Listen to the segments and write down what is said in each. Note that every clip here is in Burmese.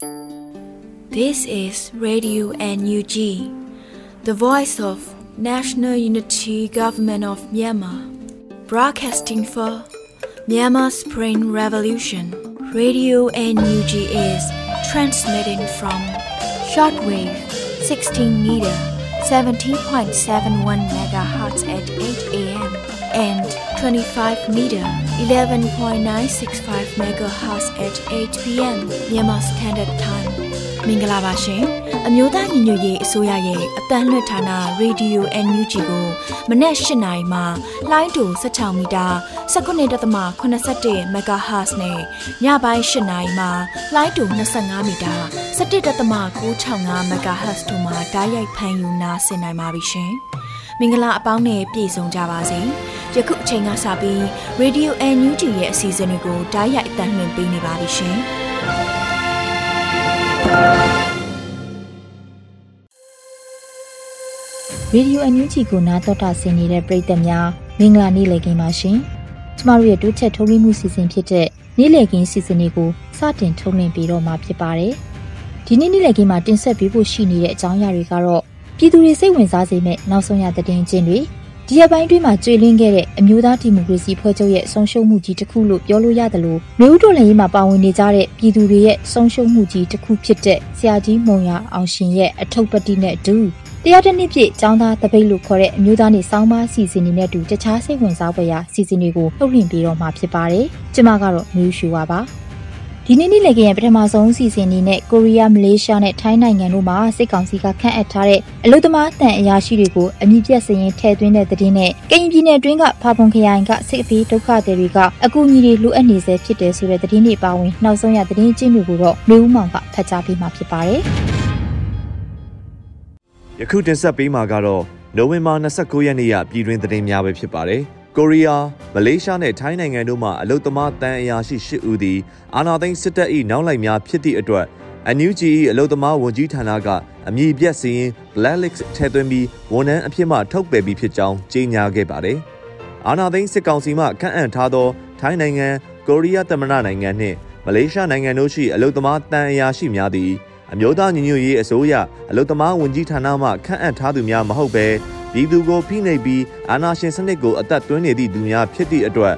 This is Radio NUG, the voice of National Unity Government of Myanmar, broadcasting for Myanmar Spring Revolution. Radio NUG is transmitting from shortwave 16 meter 17.71 megahertz at 8 a.m. and 25 meter 11.965 megahertz at 8 p.m. Myanmar Standard Time. မင်္ဂလာပါရှင်အမျိုးသားညီညွတ်ရေးအစိုးရရဲ့အတန်းလွှတ်ဌာနရေဒီယို NUG ကိုမနေ့၈နိုင်မှလိုင်းတူ16မီတာ19.87 MHz နဲ့ညပိုင်း၈နိုင်မှလိုင်းတူ25မီတာ17.665 MHz တို့မှာဓာတ်ရိုက်ဖမ်းယူနာဆင်နိုင်ပါပြီရှင် မင်္ဂလာအပေါင်းနဲ့ပြည့်စုံကြပါစေယခုအချိန်ကစပြီး Radio NUG ရဲ့အစီအစဉ်လေးကိုဓာတ်ရိုက်အတန်းလွှင့်ပေးနေပါပြီရှင်ရေဒီယိုအန်ယူဂျီကိုနားတော်တာဆင်နေတဲ့ပရိသတ်များမင်္ဂလာနေ့လည်ခင်းပါရှင်။ကျမတို့ရဲ့တိုးချက်ထုတ်လွှင့်မှုစီစဉ်ဖြစ်တဲ့နေ့လည်ခင်းစီစဉ်လေးကိုစတင်ထုတ်လွှင့်ပေးတော့မှာဖြစ်ပါတယ်။ဒီနေ့နေ့လည်ခင်းမှာတင်ဆက်ပေးဖို့ရှိနေတဲ့အကြောင်းအရာတွေကတော့ ပြည်သူတွေစိတ်ဝင်စားစေမယ့်နောက်ဆုံးရသတင်းချင်းတွေဒီရက်ပိုင်းတွင်းမှာကျွေလင်းခဲ့တဲ့အမျိုးသားဒီမိုကရေစီဖွဲ့ချုပ်ရဲ့ဆုံးရှုံးမှုကြီးတစ်ခုလို့ပြောလို့ရတယ်လို့မျိုးတော်လှန်ရေးမှာပါဝင်နေကြတဲ့ပြည်သူတွေရဲ့ဆုံးရှုံးမှုကြီးတစ်ခုဖြစ်တဲ့ဆရာကြီးမုံရအောင်ရှင်ရဲ့အထုပ်ပတိနဲ့အတူတရားတစ်နှစ်ပြည့်ចောင်းသားတပိတ်လို့ခေါ်တဲ့အမျိုးသားနေစောင်းမစီစဉ်နေတဲ့အတူတခြားစိတ်ဝင်စားဖွယ်ရာစီစဉ်တွေကိုထုတ်လွှင့်ပေးတော့မှာဖြစ်ပါတယ်။ကျမကတော့မျိုးရွှေပါပါ။ ဒီနေ့နေ့လည်ကရဲ့ပထမဆုံးစီစဉ်နေနဲ့ကိုရီးယားမလေးရှားနဲ့ထိုင်းနိုင်ငံတို့မှာစစ်ကောင်စီကခန့်အပ်ထားတဲ့အလုသမားတန်အရာရှိတွေကိုအမြင့်ပြတ်စရင်ထည့်သွင်းတဲ့တဲ့နဲ့ကရင်ပြည်နယ်အတွင်းကဖာပွန်ခရိုင်ကစစ်ပေးဒုက္ခသည်တွေကအကူအညီတွေလိုအပ်နေစေဖြစ်တယ်ဆိုတဲ့တဲ့တွေပါဝင်နောက်ဆုံးရတဲ့ချင်းတွေကိုတော့မျိုးဦးမောင်ကဖတ်ကြားပေးမှာဖြစ်ပါတယ်။ယခုတင်ဆက်ပေးမှာကတော့နိုဝင်ဘာ29ရက်နေ့ရပြည်တွင်းသတင်းများပဲဖြစ်ပါတယ်။ ကိုရီးယားမလေးရှားနဲ့ထိုင်းနိုင်ငံတို့မှအလုသမားတန်အရာရှိ၈ဦးသည်အာဏာသိမ်းစစ်တပ်၏နောက်လိုက်များဖြစ်သည့်အတွက် NUG ၏အလုသမားဝန်ကြီးဌာနကအမည်ပြတ်စရင် blacklist ထဲသွင်းပြီးဝန်ထမ်းအဖြစ်မှထုတ်ပယ်ပြီးဖြစ်ကြောင်းကြေညာခဲ့ပါတယ်။အာဏာသိမ်းစစ်ကောင်စီမှခန့်အပ်ထားသောထိုင်းနိုင်ငံကိုရီးယားသမ္မတနိုင်ငံနှင့်မလေးရှားနိုင်ငံတို့ရှိအလုသမားတန်အရာရှိများသည်အမျိုးသားညီညွတ်ရေးအစိုးရအလုသမားဝန်ကြီးဌာနမှခန့်အပ်ထားသူများမဟုတ်ဘဲ ပြည်သူကိုဖိနှိပ်ပြီးအာဏာရှင်စနစ်ကိုအသက်သွင်းနေသည့်သူများဖြစ်သည့်အတွက်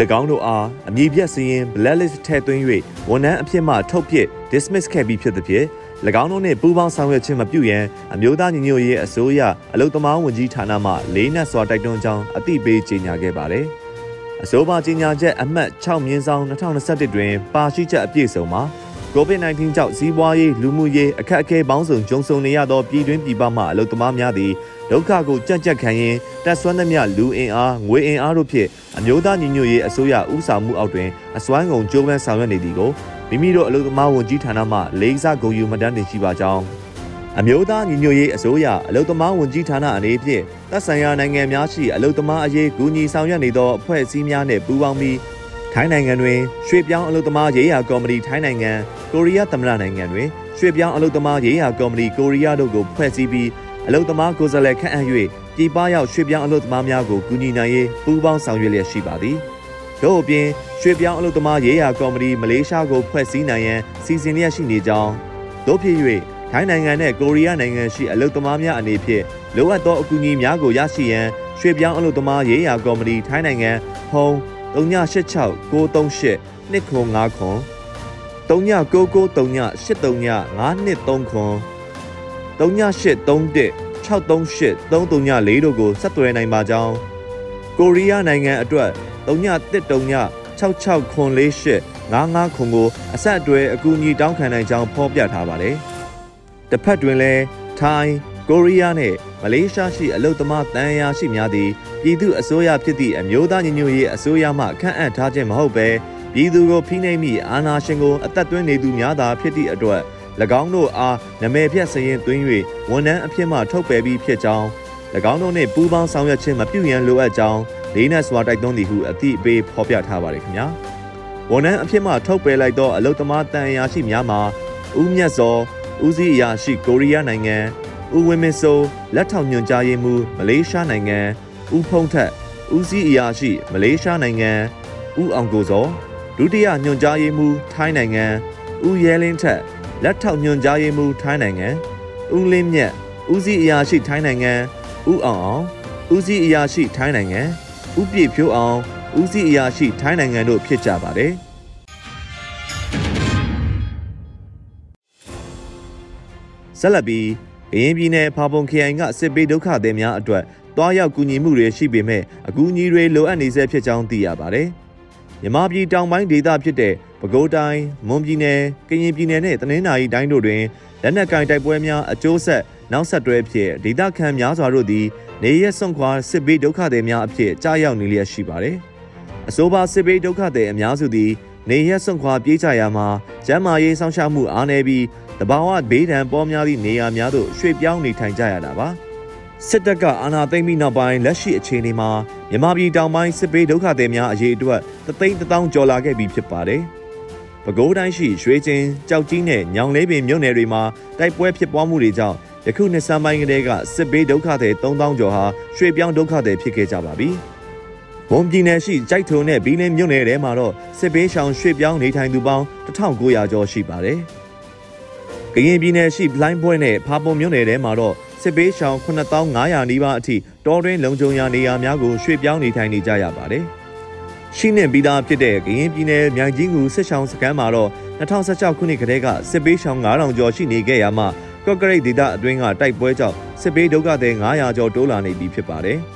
၎င်းတို့အားအမည်ပြတ်စရင် blacklist ထည့်သွင်း၍ဝန်ထမ်းအဖြစ်မှထုတ်ပစ် dismiss ခဲ့ပြီးဖြစ်သဖြင့်၎င်းတို့နှင့်ပူးပေါင်းဆောင်ရွက်ခြင်းမပြုရန်အမျိုးသားညီညွတ်ရေးအစိုးရအလုံသမားဝန်ကြီးဌာနမှလေးနက်စွာတိုက်တွန်းကြောင်းအသိပေးကြေညာခဲ့ပါတယ်။အဆိုပါကြေညာချက်အမှတ်6မြင်းဆောင်2021တွင်ပါရှိချက်အပြည့်စုံမှာ COVID-19 ကြောင့်စီးပွားရေးလူမှုရေးအခက်အခဲပေါင်းစုံကြုံဆုံနေရသောပြည်တွင်းပြည်ပမှအလုပ်သမားများသည်ဒုက္ခကိုကြက်ကြက်ခံရင်တက်ဆွမ်းသမျှလူအင်အားငွေအင်အားတို့ဖြင့်အမျိုးသားညီညွတ်ရေးအစိုးရဦးဆောင်မှုအောက်တွင်အစွမ်းကုန်ကြိုးပမ်းဆောင်ရွက်နေသည်ကိုမိမိတို့အလုပ်သမားဝန်ကြီးဌာနမှလေးစားဂုဏ်ယူမှတ်တမ်းတင်ရှိပါကြောင်းအမျိုးသားညီညွတ်ရေးအစိုးရအလုသမားဝန်ကြီးဌာနအနေဖြင့်သက်ဆိုင်ရာနိုင်ငံများရှိအလုသမားအရေးကူညီဆောင်ရွက်နေသောအဖွဲ့အစည်းများနှင့်ပူးပေါင်းပြီး ထိုင်းနိုင်ငံတွင်ရွှေပြောင်းအလုသမားရေးရာကော်မတီထိုင်းနိုင်ငံကိုရီးယားသမ္မတနိုင်ငံတွင်ရွှေပြောင်းအလုသမားရေးရာကော်မတီကိုရီးယားတို့ကိုဖွဲ့စည်းပြီးအလုသမားကိုယ်စားလှယ်ခန့်အပ်၍ပြည်ပရောက်ရွှေပြောင်းအလုသမားများကိုကူညီနိုင်ရေးပူးပေါင်းဆောင်ရွက်လျက်ရှိပါသည်တို့အပြင်ရွှေပြောင်းအလုသမားရေးရာကော်မတီမလေးရှားကိုဖွဲ့စည်းနိုင်ရန်စီစဉ်လျက်ရှိနေကြောင်းတို့ဖြစ်၍ထိုင်းနိုင်ငံနဲ့ကိုရီးယားနိုင်ငံရှိအလုသမားများအနေဖြင့်လိုအပ်သောအကူအညီများကိုရရှိရန်ရွှေပြောင်းအလုသမားရေးရာကော်မတီထိုင်းနိုင်ငံဖုန်း 3986 938 295ခွန်399939833523ခွန်3831 638 334တို့ကိုဆက်သွယ်နိုင်ပါကြောင်းကိုရီးယားနိုင်ငံအတွက်3913 66ခွန်48 55ခွန်ကိုအဆက်အတွဲအကူအညီတောင်းခံနိုင်ကြောင်းဖော်ပြထားပါတယ်။တစ်ဖက်တွင်လည်းထိုင်း ကိုရီးယားနဲ့မလေးရှားရှိအလုသမားတန်ရာရှိများသည့်ပြည်သူအစိုးရဖြစ်သည့်အမျိုးသားညီညွတ်ရေးအစိုးရမှခန့်အပ်ထားခြင်းမဟုတ်ဘဲပြည်သူကိုဖိနှိပ်မိအာဏာရှင်ကိုအသက်သွင်းနေသူများသာဖြစ်သည့်အတွက်၎င်းတို့အားနမဲဖြတ်စရင်သွင်း၍ဝန်ထမ်းအဖြစ်မှထုတ်ပယ်ပြီးဖြစ်ကြောင်း၎င်းတို့နှင့်ပူးပေါင်းဆောင်ရွက်ခြင်းမပြုရန်လိုအပ်ကြောင်းလေးနက်စွာတိုက်တွန်းသည်ဟုအသည့်အပေးဖော်ပြထားပါတယ်ခင်ဗျာဝန်ထမ်းအဖြစ်မှထုတ်ပယ်လိုက်သောအလုသမားတန်အရာရှိများမှာဦးမြတ်စောဦးစီးအရာရှိကိုရီးယားနိုင်ငံ ဦးဝင်းမင်းစိုးလက်ထောက်ညွှန်ကြားရေးမှူးမလေးရှားနိုင်ငံဦးဖုံးထက်ဦးစီးအရာရှိမလေးရှားနိုင်ငံဦးအောင်ကိုစောဒုတိယညွှန်ကြားရေးမှူးထိုင်းနိုင်ငံဦးရဲလင်းထက်လက်ထောက်ညွှန်ကြားရေးမှူးထိုင်းနိုင်ငံဦးလင်းမြတ်ဦးစီးအရာရှိထိုင်းနိုင်ငံဦးအောင်အောင်ဦးစီးအရာရှိထိုင်းနိုင်ငံဦးပြည့်ဖြိုးအောင်ဦးစီးအရာရှိထိုင်းနိုင်ငံတို့ဖြစ်ကြပါတယ်ဆက်လက်ပြီးအ ရင်ပြည်နယ်ဖာပုံခရိုင်ကစစ်ပေးဒုက္ခသည်များအတွက်တွားရောက်ကူညီမှုတွေရှိပေမဲ့အကူအညီတွေလိုအပ်နေဆဲဖြစ်ကြောင်းသိရပါတယ်။မြမပြည်တောင်ပိုင်းဒေသဖြစ်တဲ့ပဲခူးတိုင်း၊မွန်ပြည်နယ်၊ကရင်ပြည်နယ်နဲ့တနင်္သာရီတိုင်းတို့တွင်လက်နက်ကင်တိုက်ပွဲများအကျိုးဆက်နောက်ဆက်တွဲဖြစ်ဒေသခံများစွာတို့သည်နေရက်စွန့်ခွာစစ်ဘေးဒုက္ခသည်များအဖြစ်ကြားရောက်နေလျက်ရှိပါတယ်။အဆိုပါစစ်ဘေးဒုက္ခသည်အများစုသည် နေရက်စွန့်ခွာပြေးကြရာမှာကျန်းမာရေးစောင့်ရှောက်မှုအားနည်းပြီးတဘာဝဘေးဒဏ်ပေါ်များသည့်နေရာများသို့ရွှေ့ပြောင်းနေထိုင်ကြရတာပါစစ်တပ်ကအာဏာသိမ်းပြီးနောက်ပိုင်းလက်ရှိအခြေအနေမှာမြန်မာပြည်တောင်ပိုင်းစစ်ပေးဒုက္ခသည်များအရေးအတွက်တသိန်းတောင်ကျော်လာခဲ့ပြီဖြစ်ပါတယ်။ပဲခူးတိုင်းရှိရွှေကျင်းကြောက်ကြီးနဲ့ညောင်လေးပင်မြို့နယ်တွေမှာတိုက်ပွဲဖြစ်ပွားမှုတွေကြောင့်ယခုနှစ်ဆန်းပိုင်းကတည်းကစစ်ပေးဒုက္ခသည်3000ကျော်ဟာရွှေပြောင်းဒုက္ခသည်ဖြစ်ခဲ့ကြပါပြီ။ ဝန်ပြည်နယ်ရှိကြိုက်ထုံနဲ့ဘီလင်းမြို့နယ်ထဲမှာတော့စစ်ပေးရှောင်ရွှေပြောင်းနေထိုင်သူပေါင်း1900ကျော်ရှိပါတယ်။ကရင်ပြည်နယ်ရှိဘလိုင်းပွဲနဲ့ဖာပုံမြို့နယ်ထဲမှာတော့စစ်ပေးရှောင်9500နီးပါးအထိတောတွင်းလုံခြုံရာနေရာများကိုရွှေ့ပြောင်းနေထိုင်နေကြရပါတယ်။ရှိနေပြီးသားဖြစ်တဲ့ကရင်ပြည်နယ်မြိုင်ကြီးငူစစ်ဆောင်စခန်းမှာတော့2016ခုနှစ်ကတည်းကစစ်ပေးရှောင်9000ကျော်ရှိနေခဲ့ရမှကော့ကရိတ်ဒေသအတွင်းကတိုက်ပွဲကြောင့်စစ်ပေးဒုက္ခသည်900ကျော်တိုးလာနေပြီဖြစ်ပါတယ်။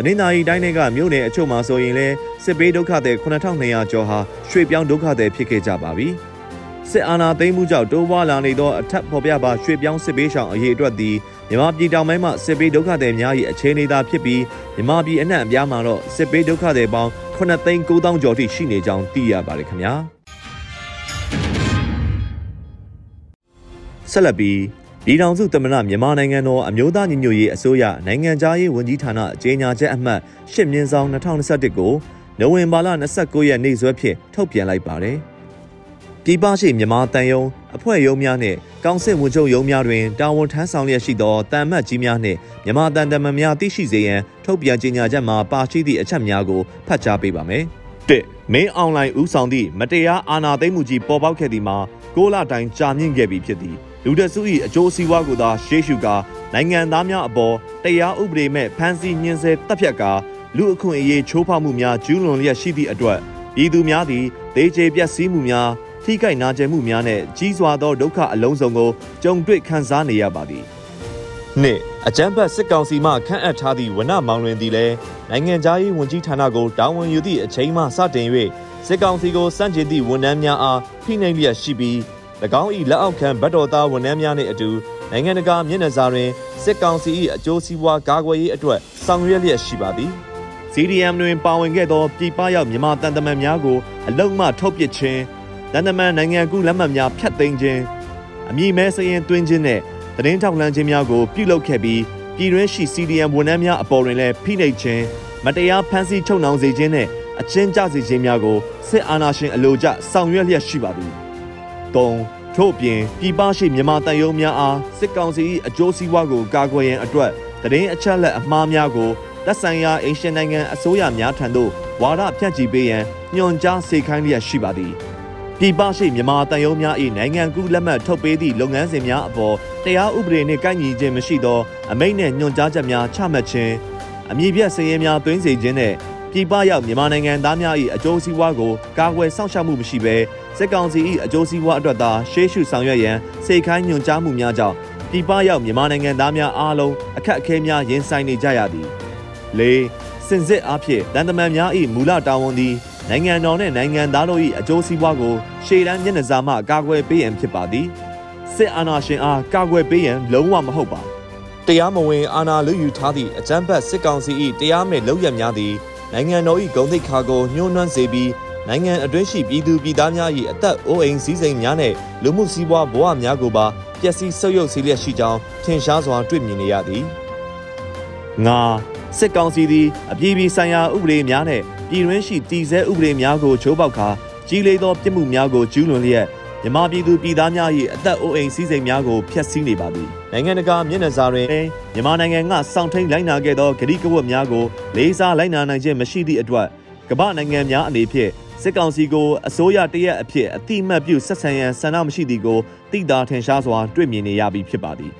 တနင်္သာရီတိုင်းကမြို့နယ်အချို့မှာဆိုရင်လည်းစစ်ပေးဒုက္ခသည်9200ကျော်ဟာရွှေ့ပြောင်းဒုက္ခသည်ဖြစ်ခဲ့ကြပါပြီ။စစ်အာဏာသိမ်းမှုကြောင့်တိုးပွားလာနေသောအထက်ဖော်ပြပါရွှေ့ပြောင်းစစ်ပေးဆောင်အရေးအတွက်သည်မြန်မာပြည်တောင်ပိုင်းမှစစ်ပေးဒုက္ခသည်များ၏အခြေအနေသာဖြစ်ပြီးမြန်မာပြည်အနှံ့အပြားမှာတော့စစ်ပေးဒုက္ခသည်ပေါင်း9သိန်း9000ကျော်ထိရှိနေကြောင်းသိရပါတယ်ခင်ဗျာဆက်လက်ပြီး ပြည်ထောင်စုသမ္မတမြန်မာနိုင်ငံတော်အမျိုးသားညီညွတ်ရေးအစိုးရနိုင်ငံသားရေးဝန်ကြီးဌာနကြေညာချက်အမှတ်၈မြင်းဆောင်2021ကိုနိုဝင်ဘာလ29ရက်နေ့စွဲဖြင့်ထုတ်ပြန်လိုက်ပါတယ်။ပြည်ပရှိမြန်မာတန်ယုံအဖွဲ့ရုံးများနှင့်ကောင်စစ်ဝန်ချုပ်ရုံးများတွင်တာဝန်ထမ်းဆောင်လျက်ရှိသောတန်မတ်ကြီးများနှင့်မြန်မာတန်တမန်များသိရှိစေရန်ထုတ်ပြန်ကြေညာချက်မှာပါရှိသည့်အချက်များကိုဖတ်ကြားပေးပါမယ်။၁မင်းအွန်လိုင်းဦးဆောင်သည့်မတရားအာဏာသိမ်းမှုကြီးပေါ်ပေါက်ခဲ့သည်မှာကိုလတိုင်ကြာမြင့်ခဲ့ပြီဖြစ်သည် လူတစု၏အကျိုးစီးပွားကိုသာရှေးရှုကာနိုင်ငံသားများအပေါ်တရားဥပဒေမဲ့ဖမ်းဆီးညှင်းဆဲတပ်ဖြတ်ကာလူအခွင့်အရေးချိုးဖောက်မှုများကျူးလွန်လျက်ရှိသည့်အတွက်ပြည်သူများသည်ဒေကျေပြက်စီးမှုများထိခိုက်နာကျင်မှုများနဲ့ကြီးစွာသောဒုက္ခအလုံးစုံကိုကြုံတွေ့ခံစားနေရပါသည်။နှစ်အကြမ်းဖက်စစ်ကောင်စီမှခန့်အပ်ထားသည့်ဝနမောင်လွင်သည်လည်းနိုင်ငံသားရေးဝန်ကြီးဌာနကိုတာဝန်ယူသည့်အချိန်မှစတင်၍စစ်ကောင်စီကိုစန့်ကျင်သည့်ဝန်ထမ်းများအားဖိနှိပ်လျက်ရှိပြီး၎ င်း၏လက်အောက်ခံဗတ်တော်သားဝန်ထမ်းများနှင့်အတူနိုင်ငံတကာမျက်နှာစာတွင်စစ်ကောင်စီ၏အကျိုးစီးပွားကာကွယ်ရေးအတွက်ဆောင်ရွက်လျက်ရှိပါသည် CDM တွင်ပါဝင်ခဲ့သောပြည်ပရောက်မြန်မာတန်တမန်များကိုအလုံမှထုတ်ပစ်ခြင်းတန်တမန်နိုင်ငံကူးလက်မှတ်များဖျက်သိမ်းခြင်းအမည်မဲစရင်သွင်းခြင်းနဲ့သတင်းထောက်လှမ်းခြင်းများကိုပြုလုပ်ခဲ့ပြီးပြည်တွင်းရှိ CDM ဝန်ထမ်းများအပေါ်တွင်လည်းဖိနှိပ်ခြင်းမတရားဖမ်းဆီးချုပ်နှောင်စေခြင်းနဲ့အချင်းကြစေခြင်းများကိုစစ်အာဏာရှင်အလို့ကျဆောင်ရွက်လျက်ရှိပါသည်။ ၃ထို့ပြင်ပြည်ပရှိမြန်မာတန်ယုံများအားစစ်ကောင်စီ၏အကျိုးစီးပွားကိုကာကွယ်ရန်အတွက်တရင်အချက်လက်အမှားများကိုသက်ဆိုင်ရာအင်ရှင်နိုင်ငံအစိုးရများထံသို့ဝါဒဖြန့်ချီပေးရန်ညွှန်ကြားစေခိုင်းလျက်ရှိပါသည်။ပြည်ပရှိမြန်မာတန်ယုံများ၏နိုင်ငံကူးလက်မှတ်ထုတ်ပေးသည့်လုပ်ငန်းစဉ်များအပေါ်တရားဥပဒေနှင့်ကိုက်ညီခြင်းမရှိသောအမိန့်နှင့်ညွှန်ကြားချက်များချမှတ်ခြင်းအမည်ပြစည်ရင်များသွင်းစေခြင်းနှင့်ပြည်ပရောက်မြန်မာနိုင်ငံသားများ၏အကျိုးစီးပွားကိုကာကွယ်စောင့်ရှောက်မှုမရှိဘဲ စစ်ကောင်စီ၏အကျိုးစီးပွားအတွက်သာရှေးရှုဆောင်ရွက်ရန်စိတ်ခိုင်းညွှန်ကြားမှုများကြောင့်ပြည်ပရောက်မြန်မာနိုင်ငံသားများအားလုံးအခက်အခဲများရင်ဆိုင်နေကြရသည်၄စင်စစ်အားဖြင့်တန်တမန်များ၏မူလတာဝန်သည်နိုင်ငံတော်နဲ့နိုင်ငံသားတို့၏အကျိုးစီးပွားကိုရှေ့တန်းမျက်နှာစာမှကာကွယ်ပေးရန်ဖြစ်ပါသည်စစ်အာဏာရှင်အားကာကွယ်ပေးရန်လုံးဝမဟုတ်ပါတရားမဝင်အာဏာလုယူထားသည့်အကြမ်းဖက်စစ်ကောင်စီ၏တရားမဲ့လုပ်ရများသည်နိုင်ငံတော်၏ဂုဏ်သိက္ခာကိုညှိုးနွမ်းစေပြီး နိုင်ငံအတွင်းရှိပြည်သူပြည်သားများ၏အသက်အိုးအိမ်စည်းစိမ်များနှင့်လူမှုစီးပွားဘဝများကိုပါပျက်စီးဆုပ်ယုပ်စေလျက်ရှိကြောင်းထင်ရှားစွာတွေ့မြင်နေရသည်ငါစစ်ကောင်စီသည်အပြည်ပြည်ဆိုင်ရာဥပဒေများနဲ့ပြည်တွင်းရှိတည်ဆဲဥပဒေများကိုချိုးပေါက်ခါကြီးလေးသောပြစ်မှုများကိုကျူးလွန်လျက်မြမပြည်သူပြည်သားများ၏အသက်အိုးအိမ်စည်းစိမ်များကိုဖျက်ဆီးနေပါသည်နိုင်ငံတကာမျက်နှာစာတွင်မြန်မာနိုင်ငံကစောင့်ထိန်လိုက်နာခဲ့သောဂတိကဝတ်များကိုလေးစားလိုက်နာနိုင်ခြင်းမရှိသည့်အတွက်ကမ္ဘာနိုင်ငံများအနေဖြင့် စစ်ကောင်စီကိုအစိုးရတရက်အဖြစ်အတိမတ်ပြုဆက်ဆံရန်ဆန္ဒမရှိသည်ကိုသိတာထင်ရှားစွာတွေ့မြင်နေရပြီဖြစ်ပါသည်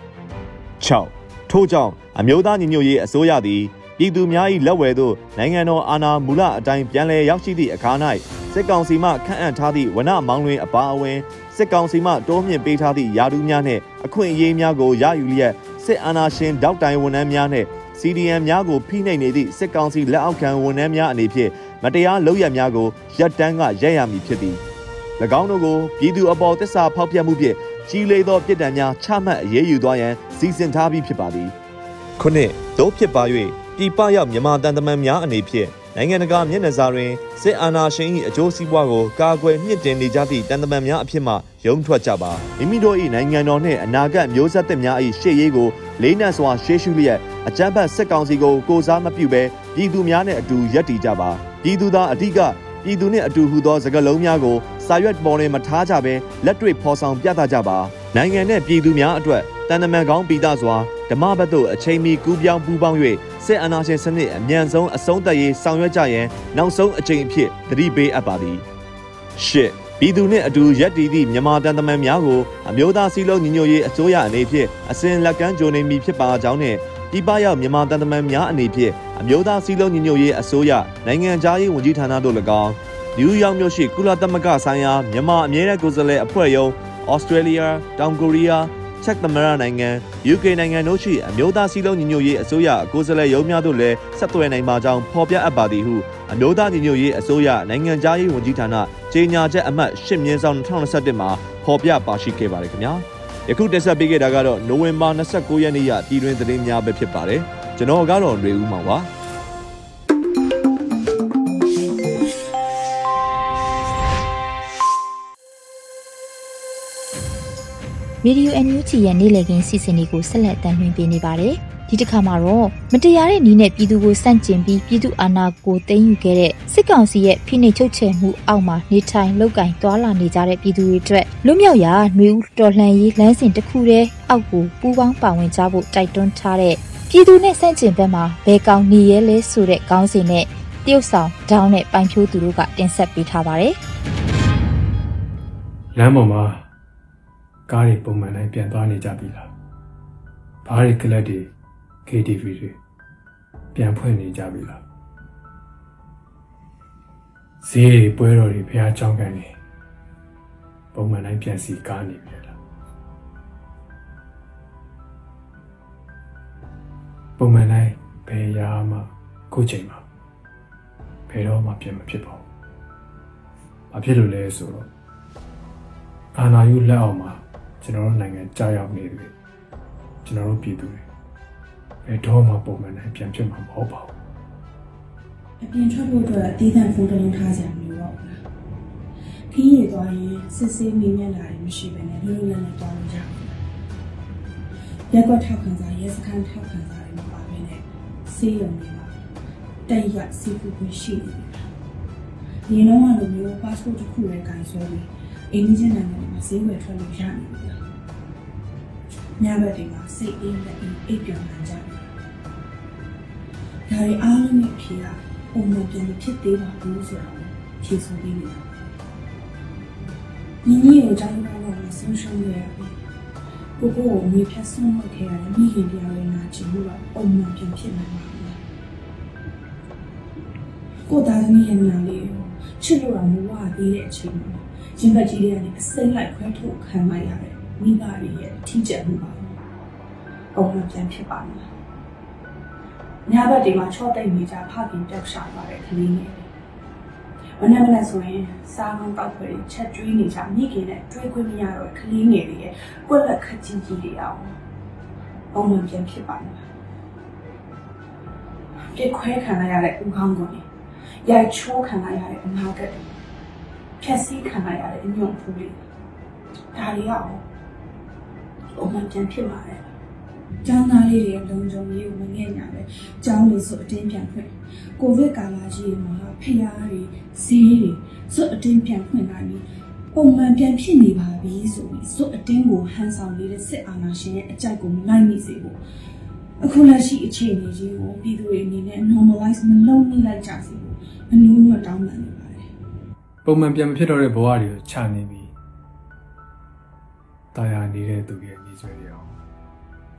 6ထို့ကြောင့်အမျိုးသားညီညွတ်ရေးအစိုးရသည်ပြည်သူများ၏လက်ဝယ်သို့နိုင်ငံတော်အာဏာမူလအတိုင်းပြန်လည်ရောက်ရှိသည့်အခါ၌စစ်ကောင်စီမှခန့်အပ်ထားသည့်ဝနမောင်းလွင်အပါအဝင်စစ်ကောင်စီမှတိုးမြင့်ပေးထားသည့်ယာဒူးများနှင့်အခွင့်အရေးများကိုရယူလျက်စစ်အာဏာရှင်တောက်တိုင်ဝန်ထမ်းများနှင့် CDM များကိုဖိနှိပ်နေသည့်စစ်ကောင်စီလက်အောက်ခံဝန်ထမ်းများအနေဖြင့် မတရားလုပ်ရများကိုရပ်တန်းကရက်ရမည်ဖြစ်သည်၎င်းတို့ကိုပြည်သူအပေါ်တစ္ဆာဖောက်ပြမှုဖြင့်ကြီးလေးသောပြစ်ဒဏ်များချမှတ်အရေးယူသွားရန်စီစဉ်ထားပြီးဖြစ်ပါသည်ခုနှစ်တို့ဖြစ်ပါ၍ပြည်ပရောက်မြန်မာတန်တမန်များအနေဖြင့်နိုင်ငံတကာမျက်နှာစာတွင်စစ်အာဏာရှင်၏အကျိုးစီးပွားကိုကာကွယ်မြင့်တင်နေကြသည့်တန်တမန်များအဖြစ်မှရုံထွက်ကြပါမိမိတို့၏နိုင်ငံတော်နှင့်အနာဂတ်မျိုးဆက်သစ်များ၏ရှေ့ရေးကိုလေးနက်စွာရှေ့ရှုလျက်အကြမ်းဖက်စစ်ကောင်စီကိုကိုစားမပြုဘဲပြည်သူများနှင့်အတူရပ်တည်ကြပါ ပြည်သူသားအဓိကပြည်သူနှင့်အတူဟူသောစကားလုံးများကိုစာရွက်ပေါ်တွင်မထားကြဘဲလက်တွေ့ဖော်ဆောင်ပြသကြပါနိုင်ငံနှင့်ပြည်သူများအတွက်တန်တမန်ကောင်းပြည်သားစွာဓမ္မဘတ်သို့အချိန်မီကူးပြောင်းပူးပေါင်း၍စစ်အာဏာရှင်စနစ်အမြန်ဆုံးအဆုံးသတ်ရေးဆောင်ရွက်ကြရန်နောက်ဆုံးအချိန်အဖြစ်သတိပေးအပ်ပါသည်ရှစ်ပြည်သူနှင့်အတူရက်တည်သည့်မြန်မာတန်တမန်များကိုအမျိုးသားစီးလုံးညီညွတ်ရေးအစိုးရအနေဖြင့်အစဉ်လက်ကမ်းကြိုနေမည်ဖြစ်ပါကြောင်းနှင့် ပြည်ပရောက်မြန်မာတန်တမန်များအနေဖြင့်အမျိုးသားစီးလုံးညီညွတ်ရေးအစိုးရနိုင်ငံသားရေးဝန်ကြီးဌာနတို့၎င်းနယူးယောက်မြို့ရှိကုလသမဂ္ဂဆိုင်ရာမြန်မာအမြဲတမ်းကိုယ်စားလှယ်အဖွဲ့ရုံးဩစတြေးလျတောင်ကိုရီးယားချက်သမရနိုင်ငံ UK နိုင်ငံတို့ရှိအမျိုးသားစည်းလုံးညီညွတ်ရေးအစိုးရကိုယ်စားလှယ်ရုံးများတို့လည်းဆက်သွယ်နိုင်ပါကြောင်းဖော်ပြအပ်ပါသည်ဟုအမျိုးသားညီညွတ်ရေးအစိုးရနိုင်ငံသားရေးဝန်ကြီးဌာနကြေညာချက်အမှတ်10မြင်းဆောင်2021မှာဖော်ပြပါရှိခဲ့ပါတယ်ခင်ဗျာ ယခုတက်ဆက်ပေးခဲ့တာကတော့နိုဝင်ဘာ29ရက်နေ့ရပြည်တွင်သတင်းများပဲဖြစ်ပါတယ်ကျွန်တော်ကတော့ຫນွေဦးမောင်ပါရေဒီယို NUG ရဲ့နေ့လည်ခင်းစီစဉ်လေးကိုဆက်လက်တင်ပြနေပါတယ်။ ဒီတစ်ခါမှာတော့မတရားတဲ့နည်းနဲ့ပြည်သူကိုစန့်ကျင်ပြီးပြည်သူအာဏာကိုသိမ်းယူခဲ့တဲ့စစ်ကောင်စီရဲ့ဖိနှိပ်ချုပ်ချယ်မှုအောက်မှာနေထိုင်လောက်ကင်သွာလာနေကြတဲ့ပြည်သူတွေအတွက်လွတ်မြောက်ရာຫນွေဦးတော်လှန်ရေးလမ်းစဉ်တစ်ခုတည်းအောက်ကိုပူးပေါင်းပါဝင်ကြဖို့တိုက်တွန်းထားတဲ့ပြည်သူနဲ့စန့်ကျင်ဘက်မှာဘယ်ကောင်နေရဲလဲဆိုတဲ့ခေါင်းစဉ်နဲ့တရုတ်ဆောင်ဒေါင်းနဲ့ပိုင်ဖြိုးသူတို့ကတင်ဆက်ပေးထားပါတယ်။လမ်းပေါ်မှာကားတွေပုံမှန်တိုင်းပြန်သွားနေကြပြီလားဘားတွေကလပ်တွေ KTV တွေပြန်ဖွင့်နေကြပြီလားဈေးတွေပွဲတော်တွေဖះကြောင်းကန်နေပုံမှန်တိုင်းပြန်စီကားနေပြီလားပုံမှန်တိုင်းဘယ်ရာမှခုချိန်မှာဘယ်တော့မှပြန်မဖြစ်ပါဘူး။ဘာဖြစ်လို့လဲဆိုတော့အာနာယူလက်အောက်မှာကျွန်တော်တို့နိုင်ငံကြာရောက်နေပြီကျွန်တော်တို့ပြည်သူတွေ ဘယ်တော့မှပုံမှန်နဲ့ပြန်ဖြစ်မှာမဟုတ်ပါဘူးအပြင်ထွက်ဖို့အတွက်တည်တံ့ဖုန်းတစ်လုံးထားစရာမလိုတော့ဘူးခီးရသွားရင်စစ်ဆေးမင်းမြတ်လာတယ်မရှိဘဲနဲ့လူလူနဲ့နဲ့တောင်းလို့ရတယ်ရက်ကွက်ထောက်ခံစာရဲစခန်းထောက်ခံစာတွေမပါဘဲနဲ့စေးရုံတွေပါတက်ရစီဖူခွင့်ရှိနေတယ်ဒီလုံးကလိုမျိုး passport တစ်ခုလည်းကန်ဆွဲပြီးအိန္ဒိယနိုင်ငံမှာဈေးဝယ်ထွက်လို့ရနေပြီညဘက်တွေမှာစိတ်အေးလက်အေးအိပ်ပျော်နိုင်ကြတယ်။ ဒါတွေအားလုံးရဲ့ဖြေကပုံမှန်ပြန်ဖြစ်သေးပါဘူးဆိုတော့ဖြေဆိုပေးနေတာ။ညီညီကိုကြောင်းတော့မဆုံးရှုံးရပြီ။ကိုကိုကိုမြေဖြတ်ဆုံးမခဲ့ရတဲ့မိခင်တရားတွေနာချင်လို့တော့ပုံမှန်ပြန်ဖြစ်နိုင်ပါဘူး။ကိုသားသမီးရဲ့နာလေးကိုချစ်လို့တော့မဝသေးတဲ့အချိန်မှာရင်ဘတ်ကြီးတွေကနေအစိမ့်လိုက်ခွဲထုတ်ခံလိုက်ရတယ်မိဘတွေရဲ့ထိကျက်မှုပါပုံမှန်ပြန်ဖြစ်ပါမယ် ညဘက်ဒီမှာချော့တိတ်နေကြဖခင်ပျောက်ရှာသွားတဲ့ကလေးငယ်မနေ့မနေ့ဆိုရင်စားလုံးတောက်ခွေချက်ကျွေးနေကြမိခင်နဲ့တွေးခွင့်မရတော့ကလေးငယ်တွေရဲ့ကွက်လက်ခက်ကြီးကြီးတွေအောင်ပုံမှန်ပြန်ဖြစ်ပါမယ်ပြစ်ခွဲခံရတဲ့ဥကောင်းကုန်ရိုက်ချိုးခံရတဲ့အနာဂတ်ဖြက်စီးခံရတဲ့အညွန့်ဖူးလေးဒါတွေရောပုံမှန်ပြန်ဖြစ်လာတယ်။ ကျောင်းသားလေးတွေလုံခြုံရေးကိုမငဲ့ညာပဲ။ကျောင်းလေးဆိုအတင်းပြန်ဖွင့်။ကိုဗစ်ကာလကြီးမှာဖျားတွေဈေးတွေစွတ်အတင်းပြန်ဖွင့်လာပြီးပုံမှန်ပြန်ဖြစ်နေပါပြီဆိုပြီးစွတ်အတင်းကိုဟန်ဆောင်နေတဲ့စစ်အာဏာရှင်ရဲ့အကြိုက်ကိုမလိုက်မိစေဖို့အခုလက်ရှိအခြေအနေကြီးကိုပြည်သူတွေအနေနဲ့ normalize မလုပ်မိလိုက်ကြစေဘူးအနူးညွတ်တောင်းပန်နေပါတယ်ပုံမှန်ပြန်မဖြစ်တော့တဲ့ဘဝတွေကိုခြာနေပြီးတာယာနေတဲ့သူရဲ့နေဆွဲတွေအောင်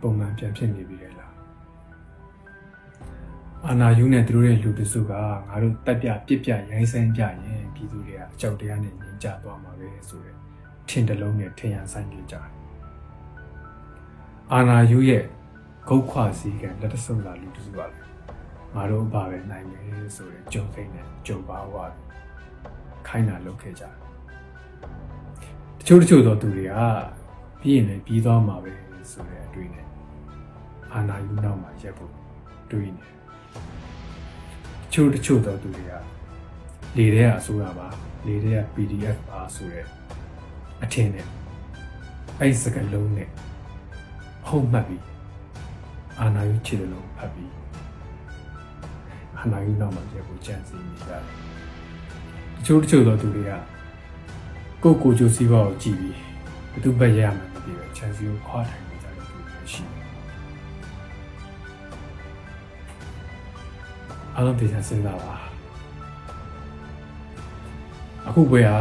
ပုံမှန်ပြန်ဖြစ်နေပြီလေလားအာနာယူနဲ့သူတို့ရဲ့လူတစုကငါတို့တက်ပြပြစ်ပြရိုင်းစမ်းကြရင်ပြည်သူတွေကအကြောက်တရားနဲ့ညင်ကြသွားမှာပဲဆိုတဲ့ထင်တလုံးနဲ့ထင်ရဆိုင်ကြကြတယ်အာနာယူရဲ့ဂုတ်ခွာစည်းကလက်တဆုပ်လာလူတစုပါလေငါတို့ဘာပဲနိုင်မယ်ဆိုတဲ့ကြုံစိမ့်နဲ့ကြုံပါဝါခိုင်းတာလုပ်ခဲ့ကြတယ်တချို့တချို့သောသူတွေကပြီးရင်လည်းပြီးသွားမှာပဲဆိုတဲ့အတွေ့နဲ့ အာနာယူနောက်မှာရက်ဖို့တွေးနေတယ်တချို့တချို့သောသူတွေကလေထဲကအစိုးရပါလေထဲက PDF ပါဆိုတဲ့အထင်နဲ့အဲ့စကလုံးနဲ့ဟုတ်မှတ်ပြီးအာနာယူချစ်တယ်လို့ဖတ်ပြီးအာနာယူနောက်မှာရက်ဖို့ကြံစည်နေကြတယ်တချို့တချို့သောသူတွေကကိုယ့်ကိုယ်ကျိုးစည်းပွားကိုကြည့်ပြီးဘယ်သူဘက်ရရမှန်းမသိပဲချန်စီကိုခွာထိုင်နေကြတဲ့သူ အားလုံးတရားစဉ်းစားပါအခုပွဲဟာ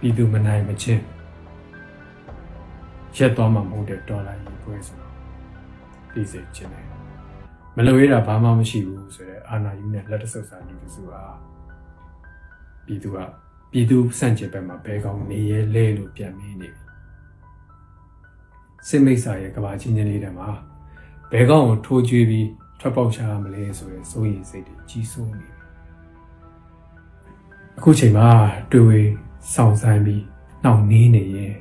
ပြည်သူမနိုင်မချင်းရက်သွားမှမဟုတ်တဲ့ဒေါ်လာကြီးပွဲဆိုတော့သိစေချင်တယ်မလွေးတာဘာမှမရှိဘူးဆိုတော့အာနာယူနဲ့လက်တဆုပ်စာလူတစုဟာပြည်သူကပြည်သူစန့်ကျင်ဘက်မှာဘဲကောင်းနေရဲလဲလို့ပြန်မင်းနေပြီစစ်မိတ်ဆာရဲ့ကဘာချင်းချင်းလေးတည်းမှာဘဲကောင်းကိုထိုးကျွေးပြီး ထွက်ပေါက်ချရမလဲဆိုရဲစိုးရိမ်စိတ်တွေကြီးစိုးနေပြီအခုချိန်မှာတွေ့ဝေးဆောင်ဆိုင်ပြီးနှောင့်နှေးနေရဲ့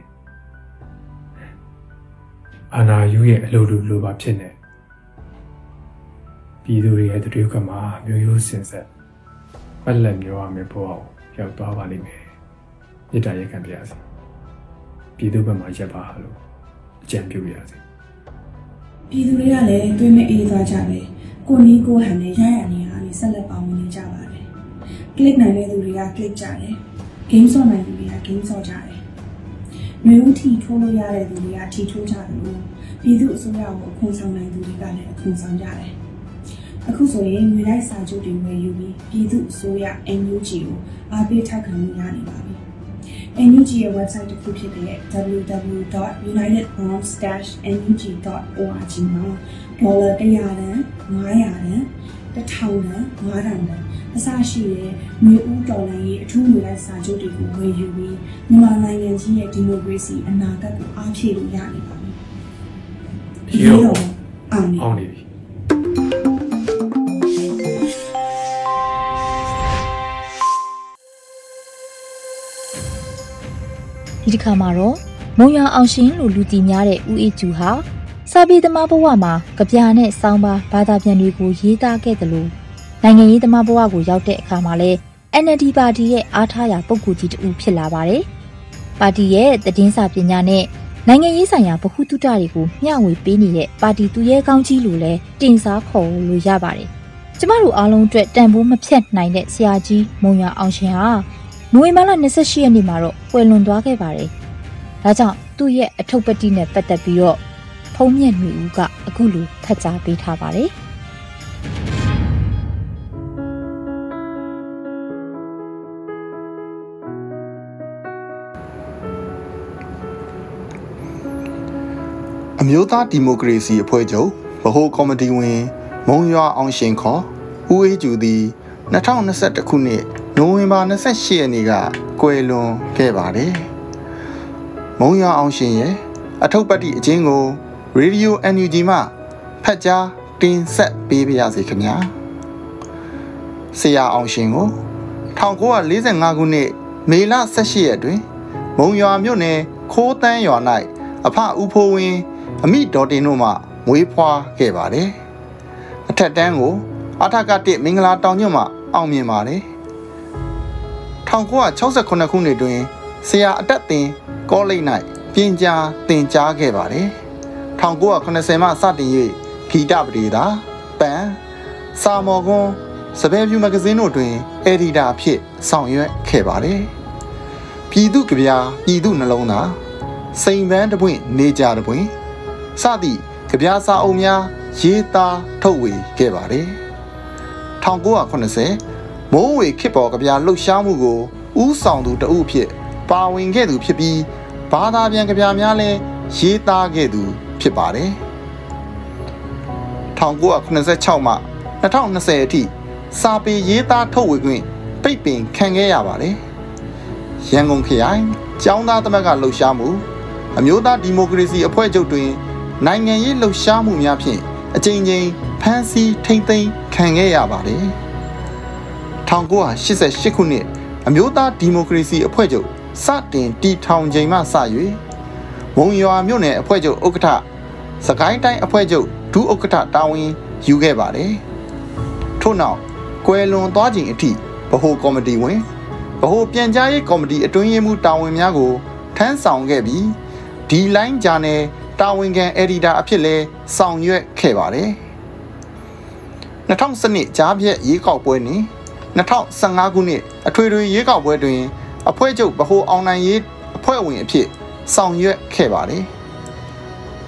အာနာယူရဲ့အလိုလိုလိုပါဖြစ်နေပြည်သူတွေရဲ့တတိယကမှာမျိုးရိုးစင်ဆက်ပက်လက်မျိုးရမယ်ဘဝကိုရောက်သွားပါလိမ့်မယ်မေတ္တာရက်ခံပြရစီပြည်သူဘက်မှာရက်ပါလို့အကြံပြုရစီ ပြည်သူတွေကလည်းတွေးမအေးသွားကြတယ်ကိုနီးကိုဟန်နဲ့ရရနေရနေဆက်လက်ပါဝင်နေကြပါတယ် click နိုင်တဲ့သူတွေက click ကြတယ် game ဆော့နိုင်သူတွေက game ဆော့ကြတယ်မျိုးဦးထီထိုးလို့ရတဲ့သူတွေကထီထိုးကြတယ်လို့ပြည်သူအစိုးရကိုအခွန်ဆောင်နိုင်သူတွေကလည်းအခွန်ဆောင်ကြတယ်အခုဆိုရင်မြေလိုက်စာချုပ်တွေဝယ်ယူပြီးပြည်သူအစိုးရ NUG ကိုအားပေးထောက်ခံလို့ရနေပါပြီ NUG ရဲ့ website တစ်ခုဖြစ်တဲ့ www.unitedfront-nug.org မှာဒေါ်လာ100တန်900တန်1000တန်9000တန်အစရှိတဲ့မျိုးဦးတော်လိုင်းရဲ့အထူးမျိုးလိုက်စာချုပ်တွေကိုဝယ်ယူပြီးမြန်မာနိုင်ငံကြီးရဲ့ဒီမိုကရေစီအနာဂတ်ကိုအားဖြည့်လို့ရနေပါပြီ။ရောအောင်နေအောင်နေပြီ ဒီတစ်ခါမှာတော့မုံရအောင်ရှင်လို့လူတီများတဲ့ဦးအေးကျူဟာစာပေသမားဘဝမှာကြပြာနဲ့စောင်းပါဘာသာပြန်တွေကိုရေးသားခဲ့တယ်လို့နိုင်ငံရေးသမားဘဝကိုရောက်တဲ့အခါမှာလဲ NLD ပါတီရဲ့အားထားရာပုဂ္ဂိုလ်ကြီးတူဖြစ်လာပါတယ်။ပါတီရဲ့တည်င်းစာပညာနဲ့နိုင်ငံရေးဆိုင်ရာဗဟုသုတတွေကိုမျှဝေပေးနေတဲ့ပါတီသူရဲကောင်းကြီးလို့လဲတင်စားခေါ်လို့ရပါတယ်။ကျမတို့အားလုံးအတွက်တန်ဖိုးမဖြတ်နိုင်တဲ့ဆရာကြီးမုံရအောင်ရှင်ဟာ နိုဝင်ဘာလ28ရက်နေ့မှာတော့ပွဲလွန်သွားခဲ့ပါတယ်။ဒါကြောင့်သူ့ရဲ့အထုပ်ပတိနဲ့ပတ်သက်ပြီးတော့ဖုံးမြက်နေဦးကအခုလိုဖတ်ကြားပေးထားပါတယ်။အမျိုးသားဒီမိုကရေစီအဖွဲ့ချုပ်ဗဟိုကော်မတီဝင် မုံရွာအောင်ရှင်ခေါ်ဦးအေးကျူသည်2021ခုနှစ် နိုဝင်ဘာ28ရက်နေ့ကကွယ်လွန်ခဲ့ပါတယ်။မုံရွာအောင်ရှင်ရဲ့အထုပ်ပတ်တိအချင်းကို Radio NUG မှဖတ်ကြားတင်ဆက်ပေးပါရစေခင်ဗျာ။ဆရာအောင်ရှင်ကို1945ခုနှစ်မေလ18ရက်တွင် မုံရွာမြို့နယ်ခိုးတန်းရွာ၌အဖဦးဖိုးဝင်းအမိဒေါ်တင်တို့မှမွေးဖွားခဲ့ပါတယ်။အထက်တန်းကိုအထကတစ်မင်္ဂလာတောင်ညွန့်မှအောင်မြင်ပါတယ်။ 1968ခုနှစ်တွင်ဆရာအတက်တင်ကောလိပ်၌ပြင်ကြားသင်ကြားခဲ့ပါတယ်။1980မှစတင်၍ဂီတပဒေသာပန်စာမော်ကွန်းစပယ်ဖြူမဂဇင်းတို့တွင်အက်ဒီတာအဖြစ်ဆောင်ရွက်ခဲ့ပါတယ်။ပြည်သူကြပြပြည်သူနှလုံးသားစိန်ပန်းတပွင့်နေကြတပွင့်စသည့်ကကြပြစာအုပ်များရေးသားထုတ်ဝေခဲ့ပါတယ်1980 မိုးဝေခေတ်ပေါ်ကြပြလှုပ်ရှားမှုကိုဥဆောင်သူတဦးဖြစ် ပါဝင်ခဲ့သူဖြစ်ပြီးဘာသာပြန်ကြပြများလည်းရေးသားခဲ့သူဖြစ်ပါတယ်1986မှ2020အထိစာပေရေးသားထုတ်ဝေခွင့်ပိတ်ပင်ခံခဲ့ရပါတယ်ရန်ကုန်ခရိုင်ကျောင်းသားသမဂ္ဂလှုပ်ရှားမှုအမျိုးသားဒီမိုကရေစီအဖွဲ့ချုပ်တွင် နိုင်ငံရေးလှုပ်ရှားမှုများဖြင့်အကြိမ်ကြိမ်ဖမ်းဆီးထိမ့်သိမ်းခံခဲ့ရပါတယ် 1988ခုနှစ်အမျိုးသားဒီမိုကရေစီအဖွဲ့ချုပ်စတင်တည်ထောင်ချိန်မှစ၍မုံရွာမြို့နယ်အဖွဲ့ချုပ်ဥက္ကဋ္ဌစကိုင်းတိုင်းအဖွဲ့ချုပ်ဒုဥက္ကဋ္ဌတာဝန်ယူခဲ့ပါတယ်ထို့နောက်ကွယ်လွန်သွားချိန်အထိဗဟိုကော်မတီဝင်ဗဟိုပြန်ကြားရေးကော်မတီအတွင်းရေးမှူးတာဝန်များကိုထမ်းဆောင်ခဲ့ပြီးဒီလိုင်းဂျာနယ်တာဝန်ခံအက်ဒီတာအဖြစ်လဲဆောင်ရွက်ခဲ့ပါတယ်2012နှစ်ကြားပြည့်ရေးကောက်ပွဲနှင့် 2015ခုနှစ်အထွေထွေရေးကောက်ပွဲတွင် အဖွဲ့ချုပ်ဗဟိုအောင်နိုင်ရေးအဖွဲ့ဝင်အဖြစ်ဆောင်ရွက်ခဲ့ပါတယ်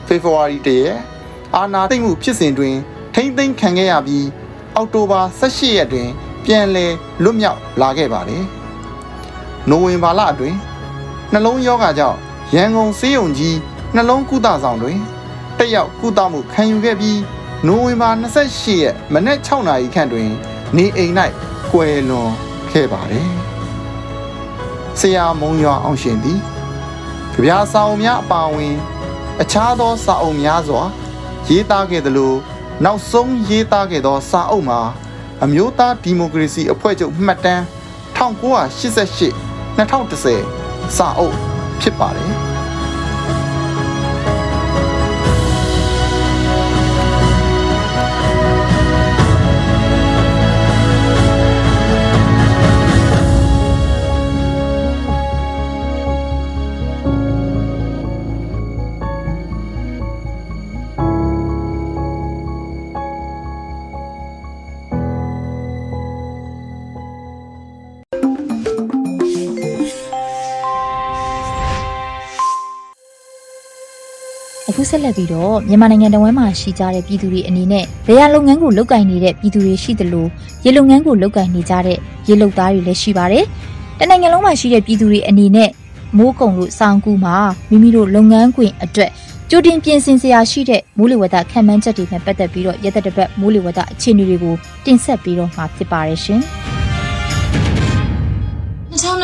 ဖေဖော်ဝါရီတရက်အာနာသိမ့်မှုဖြစ်စဉ်တွင် ထိမ့်သိမ်းခံခဲ့ရပြီးအောက်တိုဘာ18ရက်တွင် ပြန်လည်လွတ်မြောက်လာခဲ့ပါတယ်နိုဝင်ဘာလအတွင်းနှလုံးယောဂကြောင့်ရန်ကုန်စေးရုံကြီးနှလုံးကုသဆောင်တွင်တက်ရောက်ကုသမှုခံယူခဲ့ပြီးနိုဝင်ဘာ28ရက်မနက်6နာရီခန့်တွင် နေအိမ်၌ ကွယ်လွန်ခဲ့ပါတယ်။ဆရာမုံရွာအောင်ရှင်သည်ကြပြာစာအုပ်များအပါအဝင် အခြားသောစာအုပ်များစွာ ရေးသားခဲ့သလိုနောက်ဆုံးရေးသားခဲ့သောစာအုပ်မှာအမျိုးသားဒီမိုကရေစီအဖွဲ့ချုပ်မှတ်တမ်း1988 2010စာအုပ်ဖြစ်ပါတယ် ဆက်လက်ပြီးတော့မြန်မာနိုင်ငံတဝန်းမှာရှိကြတဲ့ပြည်သူတွေအနေနဲ့ဗေယလုပ်ငန်းကိုလုပ်ကင်နေတဲ့ပြည်သူတွေရှိသလိုရေလုပ်ငန်းကိုလုပ်ကင်နေကြတဲ့ရေလုပ်သားတွေလည်းရှိပါတယ်။တနိုင်ငံလုံးမှာရှိတဲ့ပြည်သူတွေအနေနဲ့မိုးကုံလို့စောင်းကူမှာမိမိတို့လုပ်ငန်းခွင်အတွက်ကြိုတင်ပြင်ဆင်စရာရှိတဲ့မိုးလေဝသခံမှန်းချက်တွေနဲ့ပတ်သက်ပြီးတော့ရက်သက်တစ်ပတ်မိုးလေဝသအခြေအနေတွေကိုတင်ဆက်ပြီးတော့မှာဖြစ်ပါတယ်ရှင်။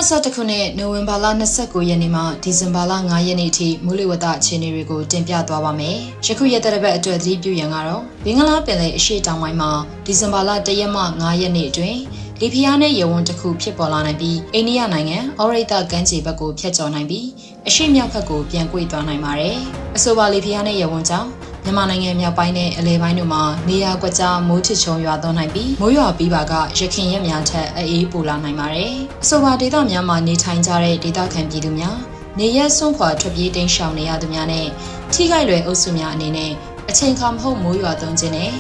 2021ခုနှစ်နိုဝင်ဘာလ29ရက်နေ့မှဒီဇင်ဘာလ9ရက်နေ့အထိမူလဝတ္တအခြေအနေတွေကိုတင်ပြသွားပါမယ်။ယခုရက်တဲ့ဘက်အတွက်သတိပြုရန်ကတော့ဘင်္ဂလားပင်လယ်အရှေ့တောင်ပိုင်းမှာဒီဇင်ဘာလ1ရက်မှ9ရက်နေ့အတွင်းလီဖီးယားနဲ့ရေဝန်တစ်ခုဖြစ်ပေါ်လာနိုင်ပြီးအိန္ဒိယနိုင်ငံအော်ရိတာကမ်းခြေဘက်ကိုဖျက်ကျော်နိုင်ပြီးအရှေ့မြောက်ဘက်ကိုပြန်ကွေ့သွားနိုင်ပါတယ်။အဆိုပါလီဖီးယားနဲ့ရေဝန်ကြောင့် မြန်မာနိုင်ငံမြောက်ပိုင်းနဲ့အလဲပိုင်းတို့မှာနေရာကွက်ကြားမိုးထစ်ချုံရွာသွန်းနိုင်ပြီးမိုးရွာပြီးပါကရခင်ရက်များထက်အေးပူလာနိုင်ပါတယ်။အဆိုပါဒေသများမှာနေထိုင်ကြတဲ့ဒေသခံပြည်သူများနေရက်စွန့်ခွာထွက်ပြေးတိမ်းရှောင်နေရသူများနဲ့ထိခိုက်လွယ်အုပ်စုများအနေနဲ့အချိန်ခါမဟုတ်မိုးရွာသွန်းခြင်းနဲ့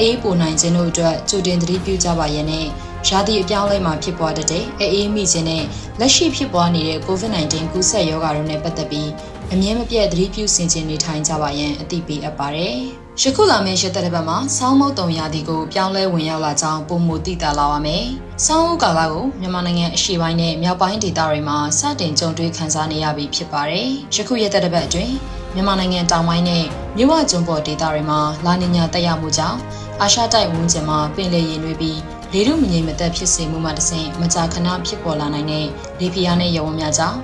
အေးပူနိုင်ခြင်းတို့အတွက်ကြိုတင်သတိပြုကြပါရန်နဲ့ရာသီအပြောင်းလဲမှာဖြစ်ပွားတတဲ့အေးမိခြင်းနဲ့လက်ရှိဖြစ်ပွားနေတဲ့ COVID-19 ကူးစက်ရောဂါတို့နဲ့ပတ်သက်ပြီး အမြဲမပြတ်သတိပြုဆင်ခြင်နေထိုင်ကြပါရန်အသိပေးအပ်ပါတယ်။ယခုလာမယ့်ရက်သက်တစ်ပတ်မှာစောင်းမုတ်တုံရာသီကိုပြောင်းလဲဝင်ရောက်လာကြောင်းပုံမူသိတာလာပါမယ်။စောင်းဥကာလကိုမြန်မာနိုင်ငံအရှေ့ပိုင်းနဲ့မြောက်ပိုင်းဒေသတွေမှာစတင်ကြုံတွေ့ခံစားနေရပြီဖြစ်ပါတယ်။ယခုရက်သက်တစ်ပတ်အတွင်းမြန်မာနိုင်ငံတောင်ပိုင်းနဲ့မြဝကျွန်းပေါ်ဒေသတွေမှာလာနီညာတက်ရောက်မှုကြောင့်အာရှတိုက်ဝန်းကျင်မှာပင်လယ်ရေနွေးပြီးလေထုမငြိမ်မသက်ဖြစ်စေမှုမှတဆင့်မကြာခဏဖြစ်ပေါ်လာနိုင်တဲ့လေဖိအားနဲ့ရေဝန်းများကြောင့်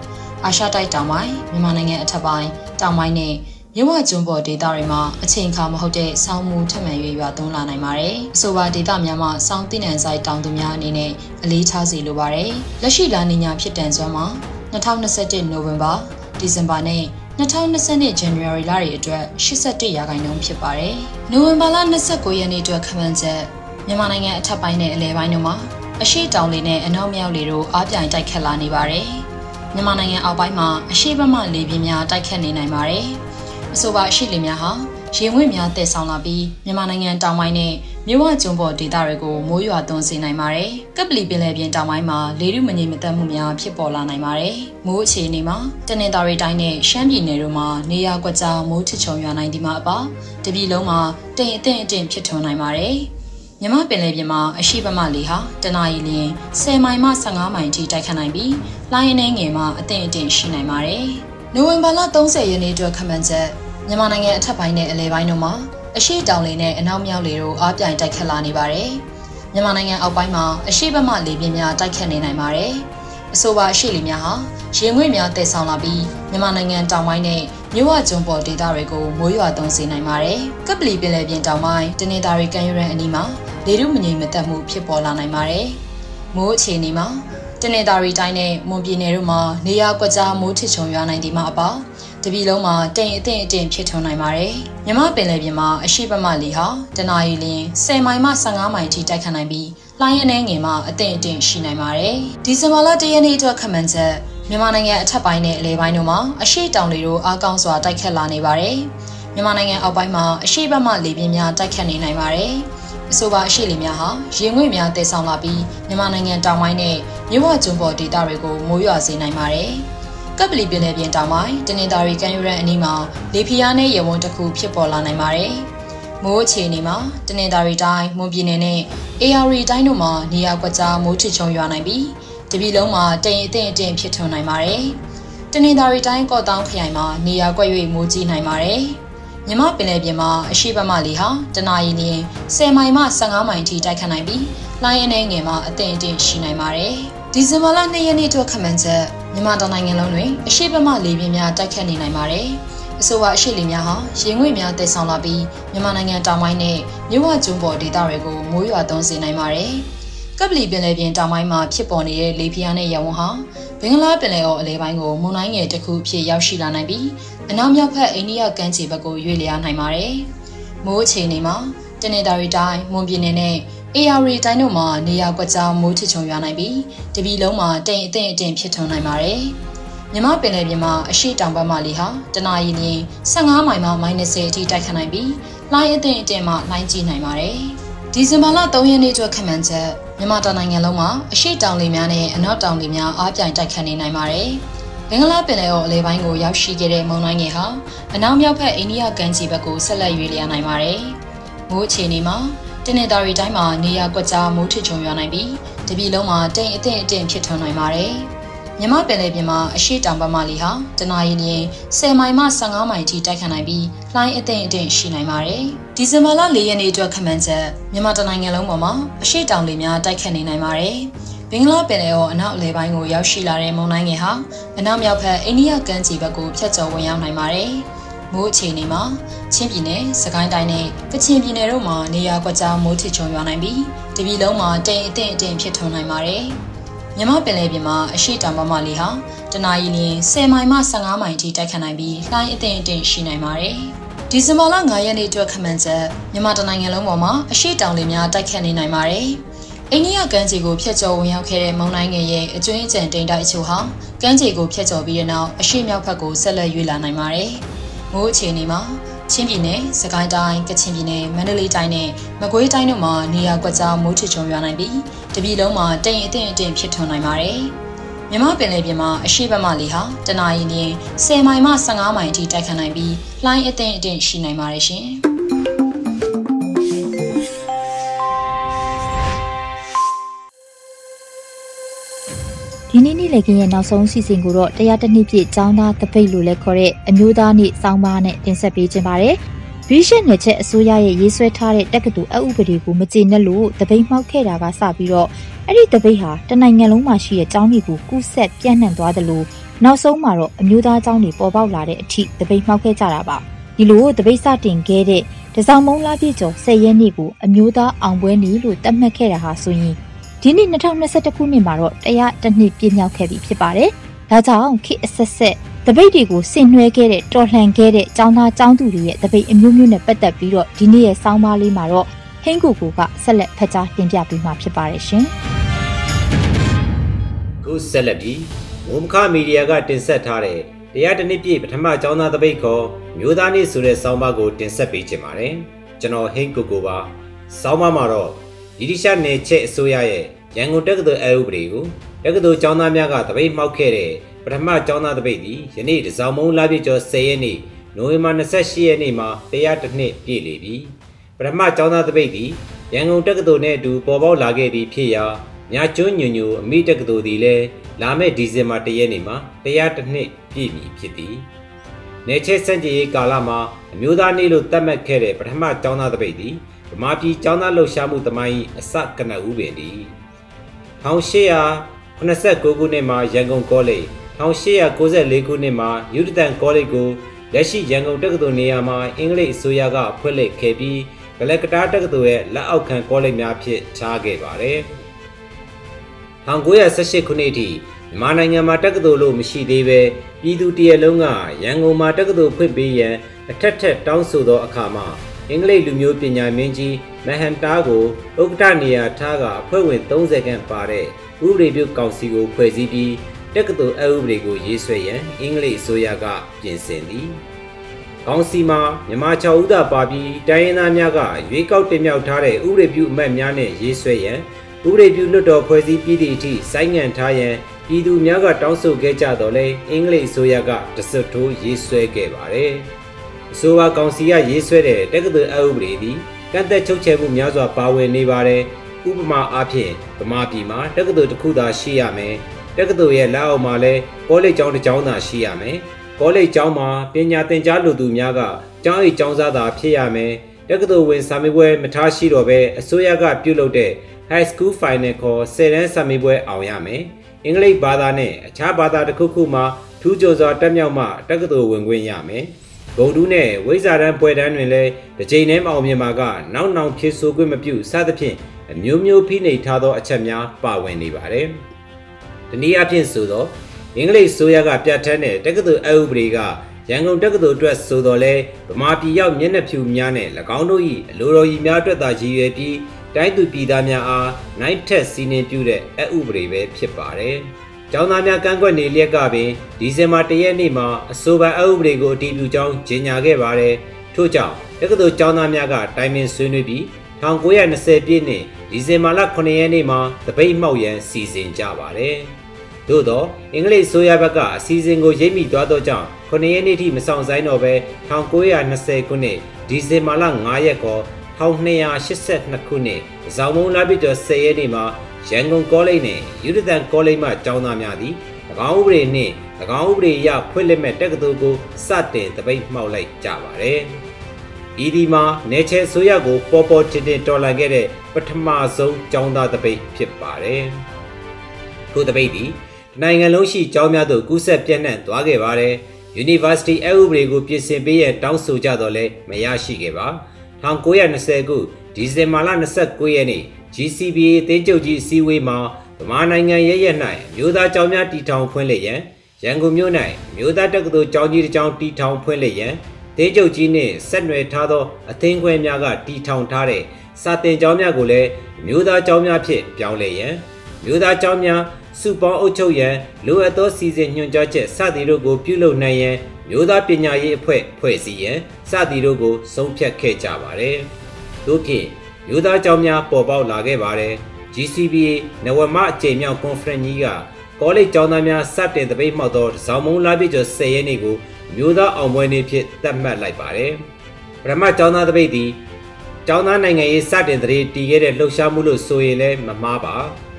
အာရှတိုက်တောင်ပိုင်းမြန်မာနိုင်ငံအထက်ပိုင်းတောင်ပိုင်းနဲ့မြဝကျွန်းပေါ်ဒေသတွေမှာအချိန်အခါမဟုတ်တဲ့ဆောင်းမှုထပ်မံ၍ရွာသွန်းလာနိုင်ပါတယ်။အဆိုပါဒေသများမှာဆောင်းသိနံဆိုင်တောင်သူများအနေနဲ့အလေးထားစီလိုပါတယ်။လက်ရှိလာနေညာဖြစ်တန်စွမ်းမှာ2021နိုဝင်ဘာဒီဇင်ဘာနဲ့2020 January လတွေအတွက်81ရာခိုင်နှုန်းဖြစ်ပါတယ်။နိုဝင်ဘာလ29ရက်နေ့အတွက်ခန့်မှန်းချက်မြန်မာနိုင်ငံအထက်ပိုင်းနဲ့အလယ်ပိုင်းတို့မှာအရှိတောင်လေနဲ့အနောက်မြောက်လေတို့အားပြိုင်တိုက်ခတ်လာနေပါတယ်။ မြန်မာနိုင်ငံအောက်ပိုင်းမှာအရှိဘက်မှလေပြင်းများတိုက်ခတ်နေနိုင်ပါတယ်။အဆိုပါအရှိလေများဟာရေဝင့်များတည်ဆောင်လာပြီးမြန်မာနိုင်ငံတောင်ပိုင်းနဲ့မြဝကျွန်းပေါ်ဒေသတွေကိုမိုးရွာသွန်းစေနိုင်ပါတယ်။ကပ်ပလီပင်လယ်ပြင်တောင်ပိုင်းမှာလေထုမငြိမ်မသက်မှုများဖြစ်ပေါ်လာနိုင်ပါတယ်။မိုးအခြေအနေမှာတနင်္သာရီတိုင်းနဲ့ရှမ်းပြည်နယ်တို့မှာနေရာကွက်ကြားမိုးထချုံရွာနိုင်ဒီမှာအပါတပြည်လုံးမှာတိမ်အထင်အထင်ဖြစ်ထွန်းနိုင်ပါတယ်။ မြမပင်လယ်ပြင်မှာအရှိပမလေဟာတနအီလရင်10မိုင်မှ15မိုင်ထိတိုက်ခတ်နိုင်ပြီးလိုင်းအနေငယ်မှာအထင်အထင်ရှိနိုင်ပါတယ်။နိုဝင်ဘာလ30ရက်နေ့အတွက်ခန့်မှန်းချက်မြန်မာနိုင်ငံအထက်ပိုင်းနဲ့အလယ်ပိုင်းတို့မှာအရှိတောင်လေနဲ့အနောက်မြောက်လေတို့အားပြိုင်တိုက်ခတ်လာနေပါတယ်။မြန်မာနိုင်ငံအောက်ပိုင်းမှာအရှိဘက်မှလေပြင်းများတိုက်ခတ်နေနိုင်ပါတယ်။ အဆိုပါအရှိလေများဟာရေငွေ့များတည်ဆောင်လာပြီးမြန်မာနိုင်ငံတောင်ပိုင်းနဲ့မြို့ဝကျွန်းပေါ်ဒေသတွေကိုမိုးရွာသွန်းစေနိုင်ပါတယ်။ကပ်ပလီပင်လယ်ပြင်တောင်ပိုင်းတနင်္သာရီကမ်းရိုးတန်းအနီးမှာလေထုမငြိမ်မသက်မှုဖြစ်ပေါ်လာနိုင်ပါတယ်။မိုးအခြေအနေမှာတနင်္သာရီတိုင်းနဲ့မွန်ပြည်နယ်တို့မှာနေရာကွက်ကြားမိုးထစ်ချုံရွာနိုင်ဒီမှာအပါတပြည်လုံးမှာတိမ်အထင်အထင်ဖြစ်ထွန်းနိုင်ပါတယ်။မြမပင်လယ်ပြင်မှာအရှိပမလီဟာတနအီလ10မိုင်မှ15မိုင်ထိတိုက်ခတ်နိုင်ပြီး လှိုင်းအနေငယ်မှာအထင်အထင်ရှိနိုင်ပါတယ်။ဒီဇင်ဘာလ၁ရက်နေ့အတွက်ခန့်မှန်းချက်မြန်မာနိုင်ငံအထက်ပိုင်းနဲ့အလယ်ပိုင်းတို့မှာအရှိတောင်တွေတို့အားကောင်းစွာတိုက်ခတ်လာနေပါတယ်။မြန်မာနိုင်ငံအောက်ပိုင်းမှာအရှိဘက်မှလေပြင်းများတိုက်ခတ်နေနိုင်ပါတယ်။အဆိုပါအရှိလေများဟာရေငွေ့များတည်ဆောင်လာပြီးမြန်မာနိုင်ငံတောင်ပိုင်းနဲ့မြဝကျွန်းပေါ်ဒေသတွေကိုမိုးရွာစေနိုင်ပါတယ်။ကပ်ပလီပင်လယ်ပြင်တောင်ပိုင်းတနင်္သာရီကမ်းရိုးတန်းအနီးမှာလေဖိအားနဲ့ရေဝန်းတစ်ခုဖြစ်ပေါ်လာနိုင်ပါတယ်။ မိုးအခြေအနေမှာတနင်္သာရီတိုင်းမွန်ပြည်နယ်နဲ့ AR တိုင်းတို့မှာနေရာကွက်ကြားမိုးထချုံရွာနိုင်ပြီးတပြည်လုံးမှာတိမ်အထင်အထင်ဖြစ်ထွန်းနိုင်ပါတယ်။တနင်္သာရီတိုင်းကော့တောင်းခရိုင်မှာနေရာကွက်၍မိုးကြီးနိုင်ပါတယ်။မြမပင်လယ်ပြင်မှာအရှိဘက်မှလေဟာတနအီလရင်10မိုင်မှ15မိုင်ထိတိုက်ခတ်နိုင်ပြီးလိုင်းအနေငယ်မှာအထင်အထင်ရှိနိုင်ပါတယ်။ဒီဇင်ဘာလ2ရက်နေ့အတွက်ခန့်မှန်းချက်မြန်မာတောင်နိုင်ငံလုံးတွင်အရှိပမလေပြင်းများတိုက်ခတ်နေနိုင်ပါတယ်။ အဆိုပါအရှိလေများဟာရေငွေ့များတည်ဆောင်လာပြီးမြန်မာနိုင်ငံတောင်ပိုင်းနဲ့မြဝကျွန်းပေါ်ဒေသတွေကိုမိုးရွာသွန်းစေနိုင်ပါတယ်။ကပ်ပလီပင်လယ်ပြင်တောင်ပိုင်းမှာဖြစ်ပေါ်နေတဲ့လေပြင်းနဲ့ရဝန်းဟာဘင်္ဂလားပင်လယ်အော်အလဲပိုင်းကိုမုန်တိုင်းငယ်တစ်ခုဖြစ်ရောက်ရှိလာနိုင်ပြီးအနောက်မြောက်ဘက်အိန္ဒိယကမ်းခြေဘက်ကိုရွေ့လျားနိုင်ပါတယ်။မိုးအခြေအနေမှာတနင်္သာရီတိုင်းမွန်ပြည်နယ်နဲ့ AR တိုင်းတို့မှာနေရာကွက်ကြားမိုးထချုံရွာနိုင်ပြီးတပြည်လုံးမှာတိမ်အထင်အထင်ဖြစ်ထွန်းနိုင်ပါတယ်။ မြမပင်လယ်ပြင်မှာအရှိတောင်ဘက်မှလေဟာတနအီလရင်15မိုင်မှ -30 အထိတိုက်ခတ်နိုင်ပြီးလှိုင်းအထင်အထင်မှလှိုင်းကြီးနိုင်ပါတယ်။ဒီဇင်ဘာလ3ရက်နေ့အတွက်ခန့်မှန်းချက်မြန်မာတောင်နိုင်ငံလုံးမှာအရှိတောင်လေများနဲ့အနောက်တောင်လေများအားပြိုင်တိုက်ခတ်နေနိုင်ပါတယ်။ဘင်္ဂလားပင်လယ်အော်အလဲပိုင်းကိုရောက်ရှိခဲ့တဲ့မုန်တိုင်းငယ်ဟာအနောက်မြောက်ဘက်အိန္ဒိယကမ်းခြေဘက်ကိုဆက်လက်ရွေ့လျားနိုင်ပါတယ်။မိုးအခြေအနေမှာတနင်္သာရီတိုင်းမှာနေရာကွက်ကြားမိုးထချုံရွာနိုင်ပြီးတပြည်လုံးမှာတိမ်အထင်အထင်ဖြစ်ထွန်းနိုင်ပါတယ်။ မြမပင်လယ်ပြင်မှာအရှိတောင်ပမာလီဟာတနအီလရင်10မိုင်မှ15မိုင်ထိတိုက်ခတ်နိုင်ပြီးလှိုင်းအထင်အထင်ရှိနိုင်ပါတယ်။ဒီဇင်ဘာလ4ရက်နေ့အတွက်ခန့်မှန်းချက်မြန်မာတနိုင်ငံလုံးပေါ်မှာအရှိတောင်လေများတိုက်ခတ်နေနိုင်ပါတယ်။ဘင်္ဂလားပင်လယ်အော်အနောက်အလယ်ပိုင်းကိုရောက်ရှိလာတဲ့မုန်တိုင်းငယ်ဟာအနောက်မြောက်ဘက်အိန္ဒိယကမ်းခြေဘက်ကိုဖြတ်ကျော်ဝင်ရောက်နိုင်ပါတယ်။မိုးအခြေအနေမှာချင်းပြည်နယ်၊စကိုင်းတိုင်းနဲ့ကချင်ပြည်နယ်တို့မှာနေရာကွက်ကြားမိုးထချုံရွာနိုင်ပြီးတပြည်လုံးမှာတိမ်အထင်အထင်ဖြစ်ထွန်းနိုင်ပါတယ်။ မြမပင်လယ်ပြင်မှာအရှိတောင်ပမာလီဟာတနအီလရင်10မိုင်မှ15မိုင်ထိတိုက်ခတ်နိုင်ပြီးလှိုင်းအထင်အထင်ရှိနိုင်ပါတယ်။ဒီဇင်ဘာလ9ရက်နေ့အတွက်ခန့်မှန်းချက်မြန်မာတနိုင်ငံလုံးပေါ်မှာအရှိတောင်လေများတိုက်ခတ်နေနိုင်ပါတယ်။အိန္ဒိယကမ်းခြေကိုဖျက်ကျော်ဝင်ရောက်ခဲ့တဲ့မုန်တိုင်းငယ်ရဲ့အကျွင်းအကျန်တိမ်တိုက်အချို့ဟာကမ်းခြေကိုဖျက်ကျော်ပြီးတဲ့နောက်အရှိမြောက်ဘက်ကိုဆက်လက်ရွေ့လာနိုင်ပါတယ်။မိုးအခြေအနေမှာ ချင်းပြည်နယ်၊စကိုင်းတိုင်း၊ကချင်ပြည်နယ်၊မန္တလေးတိုင်းနဲ့မကွေးတိုင်းတို့မှာနေရာကွက်ကြားမိုးထချုံရွာနိုင်ပြီးတပြည်လုံးမှာတိမ်အထင်အထင်ဖြစ်ထွန်းနိုင်ပါတယ်။မြမပင်လယ်ပြင်မှာအရှိဘက်မှလေဟာတနအီလရင်10မိုင်မှ15မိုင်အထိတိုက်ခတ်နိုင်ပြီးလှိုင်းအထင်အထင်ရှိနိုင်ပါတယ်ရှင်။ နေ့နေ့လည်ခင်းရဲ့နောက်ဆုံးစီစဉ်ကိုတော့တရားတစ်နှစ်ပြည့်ចောင်းသားတပိတ်လို့လည်းခေါ်တဲ့အမျိုးသားနေ့စောင်းပါးနဲ့တင်ဆက်ပေးခြင်းပါတယ်။ဗီရှက်နယ်ချက်အစိုးရရဲ့ရေးဆွဲထားတဲ့တက္ကသိုလ်အဥပဒေကိုမကျေနပ်လို့တပိတ်မှောက်ခဲ့တာကစပြီးတော့အဲ့ဒီတပိတ်ဟာတနိုင်ငံလုံးမှာရှိတဲ့ကျောင်းတွေကိုကူးဆက်ပြန့်နှံ့သွားတယ်လို့နောက်ဆုံးမှာတော့အမျိုးသားကျောင်းတွေပေါ်ပေါက်လာတဲ့အထိတပိတ်မှောက်ခဲ့ကြတာပါ။ဒီလိုတပိတ်စတင်ခဲ့တဲ့တစောင်းမုံလာပြည့်ကျော်10ရက်နေ့ကိုအမျိုးသားအောင်ပွဲနေ့လို့သတ်မှတ်ခဲ့တာဟာဆိုရင် ဒီနှစ်2021ခုနှစ်မှာတော့တရားတစ်နှစ်ပြည့်မြောက်ခဲ့ပြီဖြစ်ပါတယ်။ဒါကြောင့်ခေတ်အဆက်ဆက်တပိတ်တွေကိုဆင်နွှဲခဲ့တဲ့တော်လှန်ခဲ့တဲ့ចောင်းသားចောင်းသူတွေရဲ့တပိတ်အမျိုးမျိုးနဲ့ပတ်သက်ပြီးတော့ဒီနေ့ရဲ့စောင်းပါးလေးမှာတော့ဟင်းကူကူကဆက်လက်ဖတ်ကြားတင်ပြပေးမှာဖြစ်ပါတယ်ရှင်။ခုဆက်လက်ပြီးဝမ်ခမီဒီယာကတင်ဆက်ထားတဲ့တရားတစ်နှစ်ပြည့်ပထမចောင်းသားတပိတ်ခေါ်မျိုးသားနေ့ဆိုတဲ့စောင်းပါးကိုတင်ဆက်ပေးချင်ပါတယ်။ကျွန်တော်ဟင်းကူကူပါ စောင်းမမှာတော့ ဗြိတိရှနယ်ချက်အစိုးရရဲ့ရန်ကုန်တက္ကသိုလ်အဥပဒေကိုတက္ကသိုလ်ကျောင်းသားများကတပိတ်မှောက်ခဲ့တဲ့ပထမကျောင်းသားတပိတ်သည်ယနေ့တစောင်းမုံလာပြည့်ကျော်10ရက်နေ့နိုဝင်ဘာ28ရက်နေ့မှာတရားတစ်နှစ်ပြည့်လေပြီပထမကျောင်းသားတပိတ်သည်ရန်ကုန်တက္ကသိုလ်နဲ့အတူပေါ်ပေါက်လာခဲ့သည်ဖြစ်ရာမြကျွန်းညွညူအမိတက္ကသိုလ်သည်လည်းလာမယ့်ဒီဇင်ဘာ1ရက်နေ့မှာတရားတစ်နှစ်ပြည့်ပြီဖြစ်သည်နေချက်စံကြေးကာလမှာအမျိုးသားနေ့လို့သတ်မှတ်ခဲ့တဲ့ပထမကျောင်းသားတပိတ်သည် ဗမာပြည်ကျောင်းသားလှုပ်ရှားမှုတမိုင်းအစကနဦးပင်သည်1889ခုနှစ်မှာရန်ကုန်ကောလိပ်1894ခုနှစ်မှာယူဒတန်ကောလိပ်ကိုလက်ရှိရန်ကုန်တက္ကသိုလ်နေရာမှာအင်္ဂလိပ်အစိုးရကဖွင့်လှစ်ခဲ့ပြီးဘလက်ကတားတက္ကသိုလ်ရဲ့လက်အောက်ခံကောလိပ်များဖြစ်ခြားခဲ့ပါတယ်1918ခုနှစ်ထိမြန်မာနိုင်ငံမှာတက္ကသိုလ်လို့မရှိသေးပဲပြည်သူတရလုံးကရန်ကုန်မှာတက္ကသိုလ်ဖွင့်ပေးရန်အထက်ထက်တောင်းဆိုသောအခါမှာ အင်္ဂလိပ်လူမျိုးပညာမင်းကြီးမဟန်တာကိုဥက္ကဋ္ဌနေရာထားကအဖွဲ့ဝင်30ခန့်ပါတဲ့ဥပဒေပြုကောင်စီကိုဖွဲ့စည်းပြီးတက္ကသိုလ်အဥပဒေကိုရေးဆွဲရန်အင်္ဂလိပ်အစိုးရကပြင်ဆင်သည်ကောင်စီမှာမြန်မာ6ဦးသာပါပြီးတိုင်းရင်းသားများကရွေးကောက်တင်မြှောက်ထားတဲ့ဥပဒေပြုအမတ်များနဲ့ရေးဆွဲရန်ဥပဒေပြုလွှတ်တော်ဖွဲ့စည်းပြီးသည့်အထိစိုင်းငံ့ထားရန်ပြည်သူများကတောင်းဆိုခဲ့ကြတော့လဲအင်္ဂလိပ်အစိုးရကတစွတ်ထိုးရေးဆွဲခဲ့ပါတယ်။ အစိုးရကောင်စီကရေးဆွဲတဲ့တက္ကသိုလ်အဥပဒေသည်ကန့်သက်ချုပ်ချယ်မှုများစွာပါဝင်နေပါတယ်။ဥပမာအားဖြင့်ဗမာပြည်မှာတက္ကသိုလ်တစ်ခုသာရှိရမယ်။တက္ကသိုလ်ရဲ့လက်အောက်မှာလည်းကောလိပ်ကျောင်းတစ်ကျောင်းသာရှိရမယ်။ကောလိပ်ကျောင်းမှာပညာသင်ကြားလိုသူများကကျောင်းအိကျောင်းသားသာဖြစ်ရမယ်။တက္ကသိုလ်ဝင်စာမေးပွဲမထားရှိတော့ဘဲအစိုးရကပြုလုပ်တဲ့ High School Final ခေါ်10တန်းစာမေးပွဲအောင်ရမယ်။အင်္ဂလိပ်ဘာသာနဲ့အခြားဘာသာတစ်ခုခုမှာထူးကျော်စွာတက်မြောက်မှတက္ကသိုလ်ဝင်ခွင့်ရမယ်။ ဂုံတူးနဲ့ဝိဇာတန်းပွဲတန်းတွင်လည်းတစ်ချိန်တည်းမအောင်မြင်ပါကနောက်နောက်ဖြစ်ဆိုခွင့်မပြုစသဖြင့်အမျိုးမျိုးဖိနှိပ်ထားသောအချက်များပါဝင်နေပါတယ်။ဒီနည်းအားဖြင့်ဆိုတော့အင်္ဂလိပ်ဆိုရကပြဋ္ဌာန်းတဲ့တက္ကသိုလ်အဥပဒေကရန်ကုန်တက္ကသိုလ်အတွက်ဆိုတော့လဲဗမာပြည်ရောက်မျက်နှာဖြူများနဲ့၎င်းတို့၏အလိုတော်ကြီးများအတွက်သာရည်ရွယ်ပြီးတိုင်းသူပြည်သားများအားနိုင်ထက်စီးနှင်းပြုတဲ့အဥပဒေပဲဖြစ်ပါတယ်။ ကျောင်းသားများကန့်ကွက်နေလျက်ကပင်ဒီဇင်ဘာ၁ရက်နေ့မှာအဆိုပါအဥပဒေကိုအတည်ပြုကြောင်းကြေညာခဲ့ပါတယ်။ထို့ကြောင့်တက္ကသိုလ်ကျောင်းသားများကတိုင်ပင်ဆွေးနွေးပြီး1920ပြည့်နှစ်ဒီဇင်ဘာလ9ရက်နေ့မှာတပိတ်မှောက်ရန်စီစဉ်ကြပါတယ်။သို့သောအင်္ဂလိပ်ဆိုရဘက်ကအစီအစဉ်ကိုရိပ်မိသွားသောကြောင့်9ရက်နေ့ထိမဆောင်ဆိုင်တော့ဘဲ1920ခုနှစ်ဒီဇင်ဘာလ9ရက်ကော 1282ခုနှစ်ဇောင်မုံလာပြကျော်10ရက်နေ့မှာရန်ကုန်ကောလိပ်နဲ့ယူဒတန်ကောလိပ်မှကျောင်းသားများသည်၎င်းဥပဒေနှင့်၎င်းဥပဒေအရဖွင့်လှစ်မဲ့တက္ကသိုလ်ကိုစတင်တပိတ်မှောက်လိုက်ကြပါတယ်။ဤဒီမှာနေချေဆိုရကိုပေါ်ပေါ်တင်တင်တော်လှန်ခဲ့တဲ့ပထမဆုံးကျောင်းသားတပိတ်ဖြစ်ပါတယ်။ထို့တပိတ်သည်နိုင်ငံလုံးရှိကျောင်းများသို့ကူးဆက်ပြန့်နှံ့သွားခဲ့ပါတယ်။ University အဥပဒေကိုပြင်ဆင်ပေးရတောင်းဆိုကြတော့လဲမရရှိခဲ့ပါ။ 1920ခုဒီဇင်ဘာလ29ရက်နေ့ GCBA တင်းကျုပ်ကြီးအစည်းအဝေးမှာဗမာနိုင်ငံရရ၌မြို့သားကျောင်းများတီထောင်ဖွင့်လှစ်ရန်ရန်ကုန်မြို့၌မြို့သားတက္ကသိုလ်ကျောင်းကြီးတစ်ကျောင်းတီထောင်ဖွင့်လှစ်ရန်တင်းကျုပ်ကြီးနှင့်ဆက်နွယ်ထားသောအသင်းခွဲများကတီထောင်ထားတဲ့စာတင်ကျောင်းများကိုလည်းမြို့သားကျောင်းများဖြင့်ပြောင်းလဲရန်မြို့သားကျောင်းများစုပေါင်းအုပ်ချုပ်ရန်လိုအပ်သောစီစဉ်ညွှန်ကြားချက်စသည်တို့ကိုပြုလုပ်နိုင်ရန် မျိုးသားပညာရေးအဖွဲ့ဖွဲ့စည်းရန်စသည်တို့ကိုဆုံးဖြတ်ခဲ့ကြပါတယ်။သို့ဖြင့်မျိုးသားကျောင်းများပေါ်ပေါက်လာခဲ့ပါတယ်။ GCBA နဝမအကြိမ်မြောက်ကွန်ဖရင့်ကြီးကကောလိပ်ကျောင်းသားများစတင်တပိတ်မှောက်သောဇောင်မုံလာပြည့်ကျော်10ရက်နေ့ကိုမျိုးသားအောင်ပွဲနေ့ဖြစ်သတ်မှတ်လိုက်ပါတယ်။ပထမကျောင်းသားတပိတ်သည်ကျောင်းသားနိုင်ငံရေးစတင်တရေတည်ခဲ့တဲ့လှုပ်ရှားမှုလို့ဆိုရင်လည်းမမှားပါ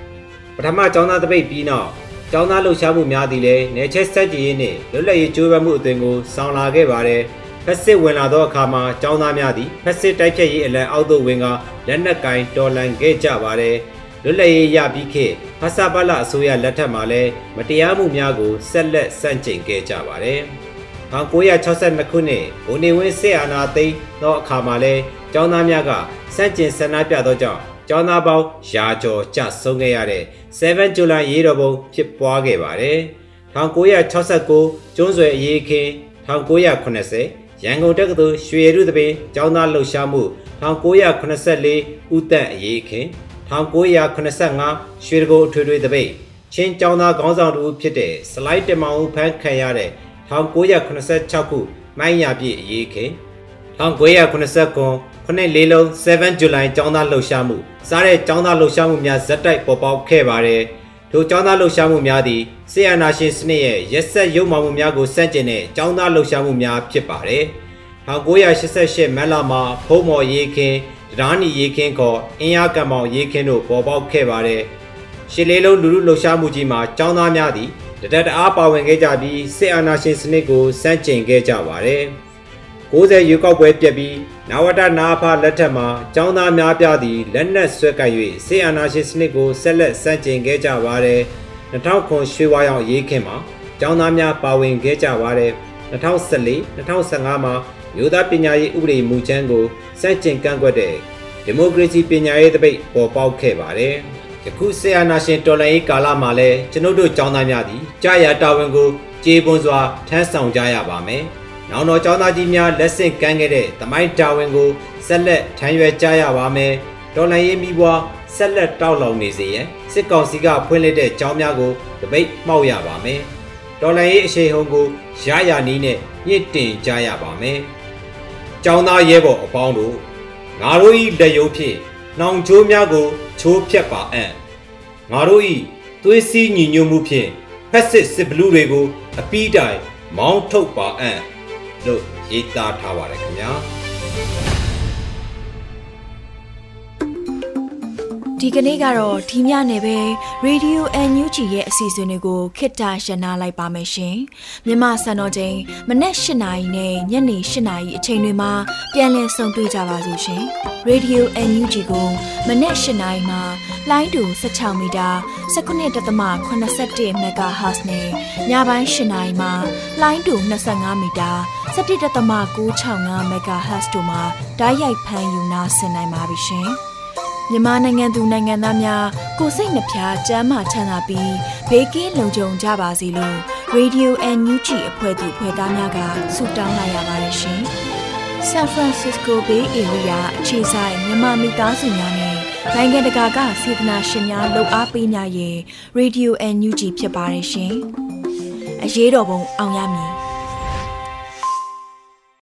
။ပထမကျောင်းသားတပိတ်ပြီးနောက် ကျောင်းသားလှုပ်ရှားမှုများသည်လည်းနယ်ချက်ဆက်ကြည်ရေးနှင့်လွတ်လပ်ရေးကြိုးပမ်းမှုအသွင်ကိုဆောင်လာခဲ့ပါတယ်။ဖက်စစ်ဝင်လာသောအခါမှာကျောင်းသားများသည်ဖက်စစ်တိုက်ဖြတ်ရေးအလံအောက်သို့ဝင်ကလက်နက်ကင်တော်လှန်ခဲ့ကြပါတယ်။လွတ်လပ်ရေးရပြီးခေတ်ဖဆပလအစိုးရလက်ထက်မှာလည်းမတရားမှုများကိုဆက်လက်ဆန့်ကျင်ခဲ့ကြပါတယ်။1962ခုနှစ်ဗိုလ်နေဝင်းစစ်အာဏာသိမ်းသောအခါမှာလည်းကျောင်းသားများကစန့်ကျင်ဆန္ဒပြသောကြောင့် ကျောင်းသားပေါင်းရာကျော်ကြဆုံးခဲ့ရတဲ့7ဇူလိုင်ရေးတော်ပုံဖြစ်ပွားခဲ့ပါတယ်။1969ကျွန်းဆွယ်အရေးခင်း1980ရန်ကုန်တက္ကသိုလ်ရွှေရတုသပင်ကျောင်းသားလှုပ်ရှားမှု1984ဦးသက်အရေးခင်း1985ရွှေတကုအထွေထွေသပိတ်ချင်းကျောင်းသားခေါင်းဆောင်တူဖြစ်တဲ့စလိုက်တမောင်ဦးဖန်းခံရတဲ့1986ခုမိုင်းရပြည့်အရေးခင်း1989 ခုနှစ်လေးလုံး7 July ចောင်းသားလှုပ်ရှားမှုစားတဲ့ចောင်းသားလှုပ်ရှားမှုများဇက်တိုက်ပေါ်ပေါက်ခဲ့ပါတယ်ထိုចောင်းသားလှုပ်ရှားမှုများသည်ဆီယနာရှင်စနစ်ရဲ့ရက်ဆက်ရုပ်မာမှုများကိုစန့်ကျင်တဲ့ចောင်းသားလှုပ်ရှားမှုများဖြစ်ပါတယ်1988မက်လာမှာဖုံးမော်ရေးခင်းတရားနီရေးခင်းခေါ်အင်းရကံမောင်ရေးခင်းတို့ပေါ်ပေါက်ခဲ့ပါတယ်ရှစ်လေးလုံးလူလူလှုပ်ရှားမှုကြီးမှာចောင်းသားများသည်တတတအားပါဝင်ခဲ့ကြပြီးစစ်အာဏာရှင်စနစ်ကိုစန့်ကျင်ခဲ့ကြပါတယ်90ရွေးကောက်ပွဲပြက်ပြီး နဝတနာဖလက်ထက်မှာចောင်းသားများပြသည်လက်နက်ဆွဲကပ်၍စစ်အာဏာရှင်စနစ်ကိုဆက်လက်စန့်ကျင်ခဲ့ကြပါတယ်2009ရွှေဝါရောင်ရေးခင်းမှာចောင်းသားများပါဝင်ခဲ့ကြပါတယ်2014 2015မှာမြို့သားပညာရေးဥပဒေမူကြမ်းကိုစန့်ကျင်ကန့်ကွက်တဲ့ဒီမိုကရေစီပညာရေးတပိတ်ပေါ်ပေါက်ခဲ့ပါတယ်။ယခုဆီယနာရှင်တော်လှန်ရေးကာလမှာလည်းကျွန်ုပ်တို့ចောင်းသားများသည်ကြာရတာဝန်ကိုကြေပွန်စွာထမ်းဆောင်ကြရပါမယ်။ နောင်တော်ចောင်းသားကြီးများလက်ဆင့်ကမ်းခဲ့တဲ့တမိုင်းတာဝန်ကိုဆက်လက်ထမ်းရွယ်ကြရပါမယ်။တော်လှန်ရေးမိဘွားဆက်လက်တောက်လောင်နေစေရန်စစ်ကောင်စီကဖွင့်လှစ်တဲ့ကျောင်းများကိုတပိတ်မှောက်ရပါမယ်။တော်လှန်ရေးအရှိန်ဟုန်ကိုရရနီးနဲ့ညှစ်တင်ကြရပါမယ်။ចောင်းသားရဲဘော်အပေါင်းတို့ငါတို့ဤလက်ရုံးဖြင့်နှောင်ချိုးများကိုချိုးဖြတ်ပါအံ့ငါတို့ဤသွေးစည်းညီညွတ်မှုဖြင့်ဖက်စစ်စစ်ဘလူးတွေကိုအပီးတိုင်မောင်းထုတ်ပါအံ့ လို့ရေးသားထားပါတယ်ခင်ဗျာ ဒီကနေ့ကတော့ဒီညနေပဲ Radio NUG ရဲ့အစီအစဉ်တွေကိုခေတ္တရနာလိုက်ပါမယ်ရှင်မြန်မာစံတော်ချိန်မနေ့၈နာရီနဲ့ညနေ၈နာရီအချိန်တွေမှာပြန်လည်ဆုံတွေ့ကြပါလို့ရှင် Radio NUG ကိုမနေ့၈နာရီမှာလိုင်းတူ16မီတာ19.81 MHz နဲ့ညပိုင်း၈နာရီမှာလိုင်းတူ25မီတာ17.665 MHz တို့မှာဓာတ်ရိုက်ဖမ်းယူနာဆင်နိုင်ပါပြီရှင်။ မြန်မာနိုင်ငံသူနိုင်ငံသားများကိုစိတ်နှဖျားစမ်းမချမ်းသာပြီးဘေးကင်းလုံခြုံကြပါစေလို့ Radio NUG အဖွဲ့သူဖွဲ့သားများကဆုတောင်းလိုက်ရပါတယ်ရှင်။ San Francisco Bay Area အခြေဆိုင်မြန်မာမိသားစုများနဲ့နိုင်ငံတကာကစေတနာရှင်များလှူအားပေးကြရဲ့ Radio NUG ဖြစ်ပါတယ်ရှင်။အရေးတော်ပုံအောင်ရမည်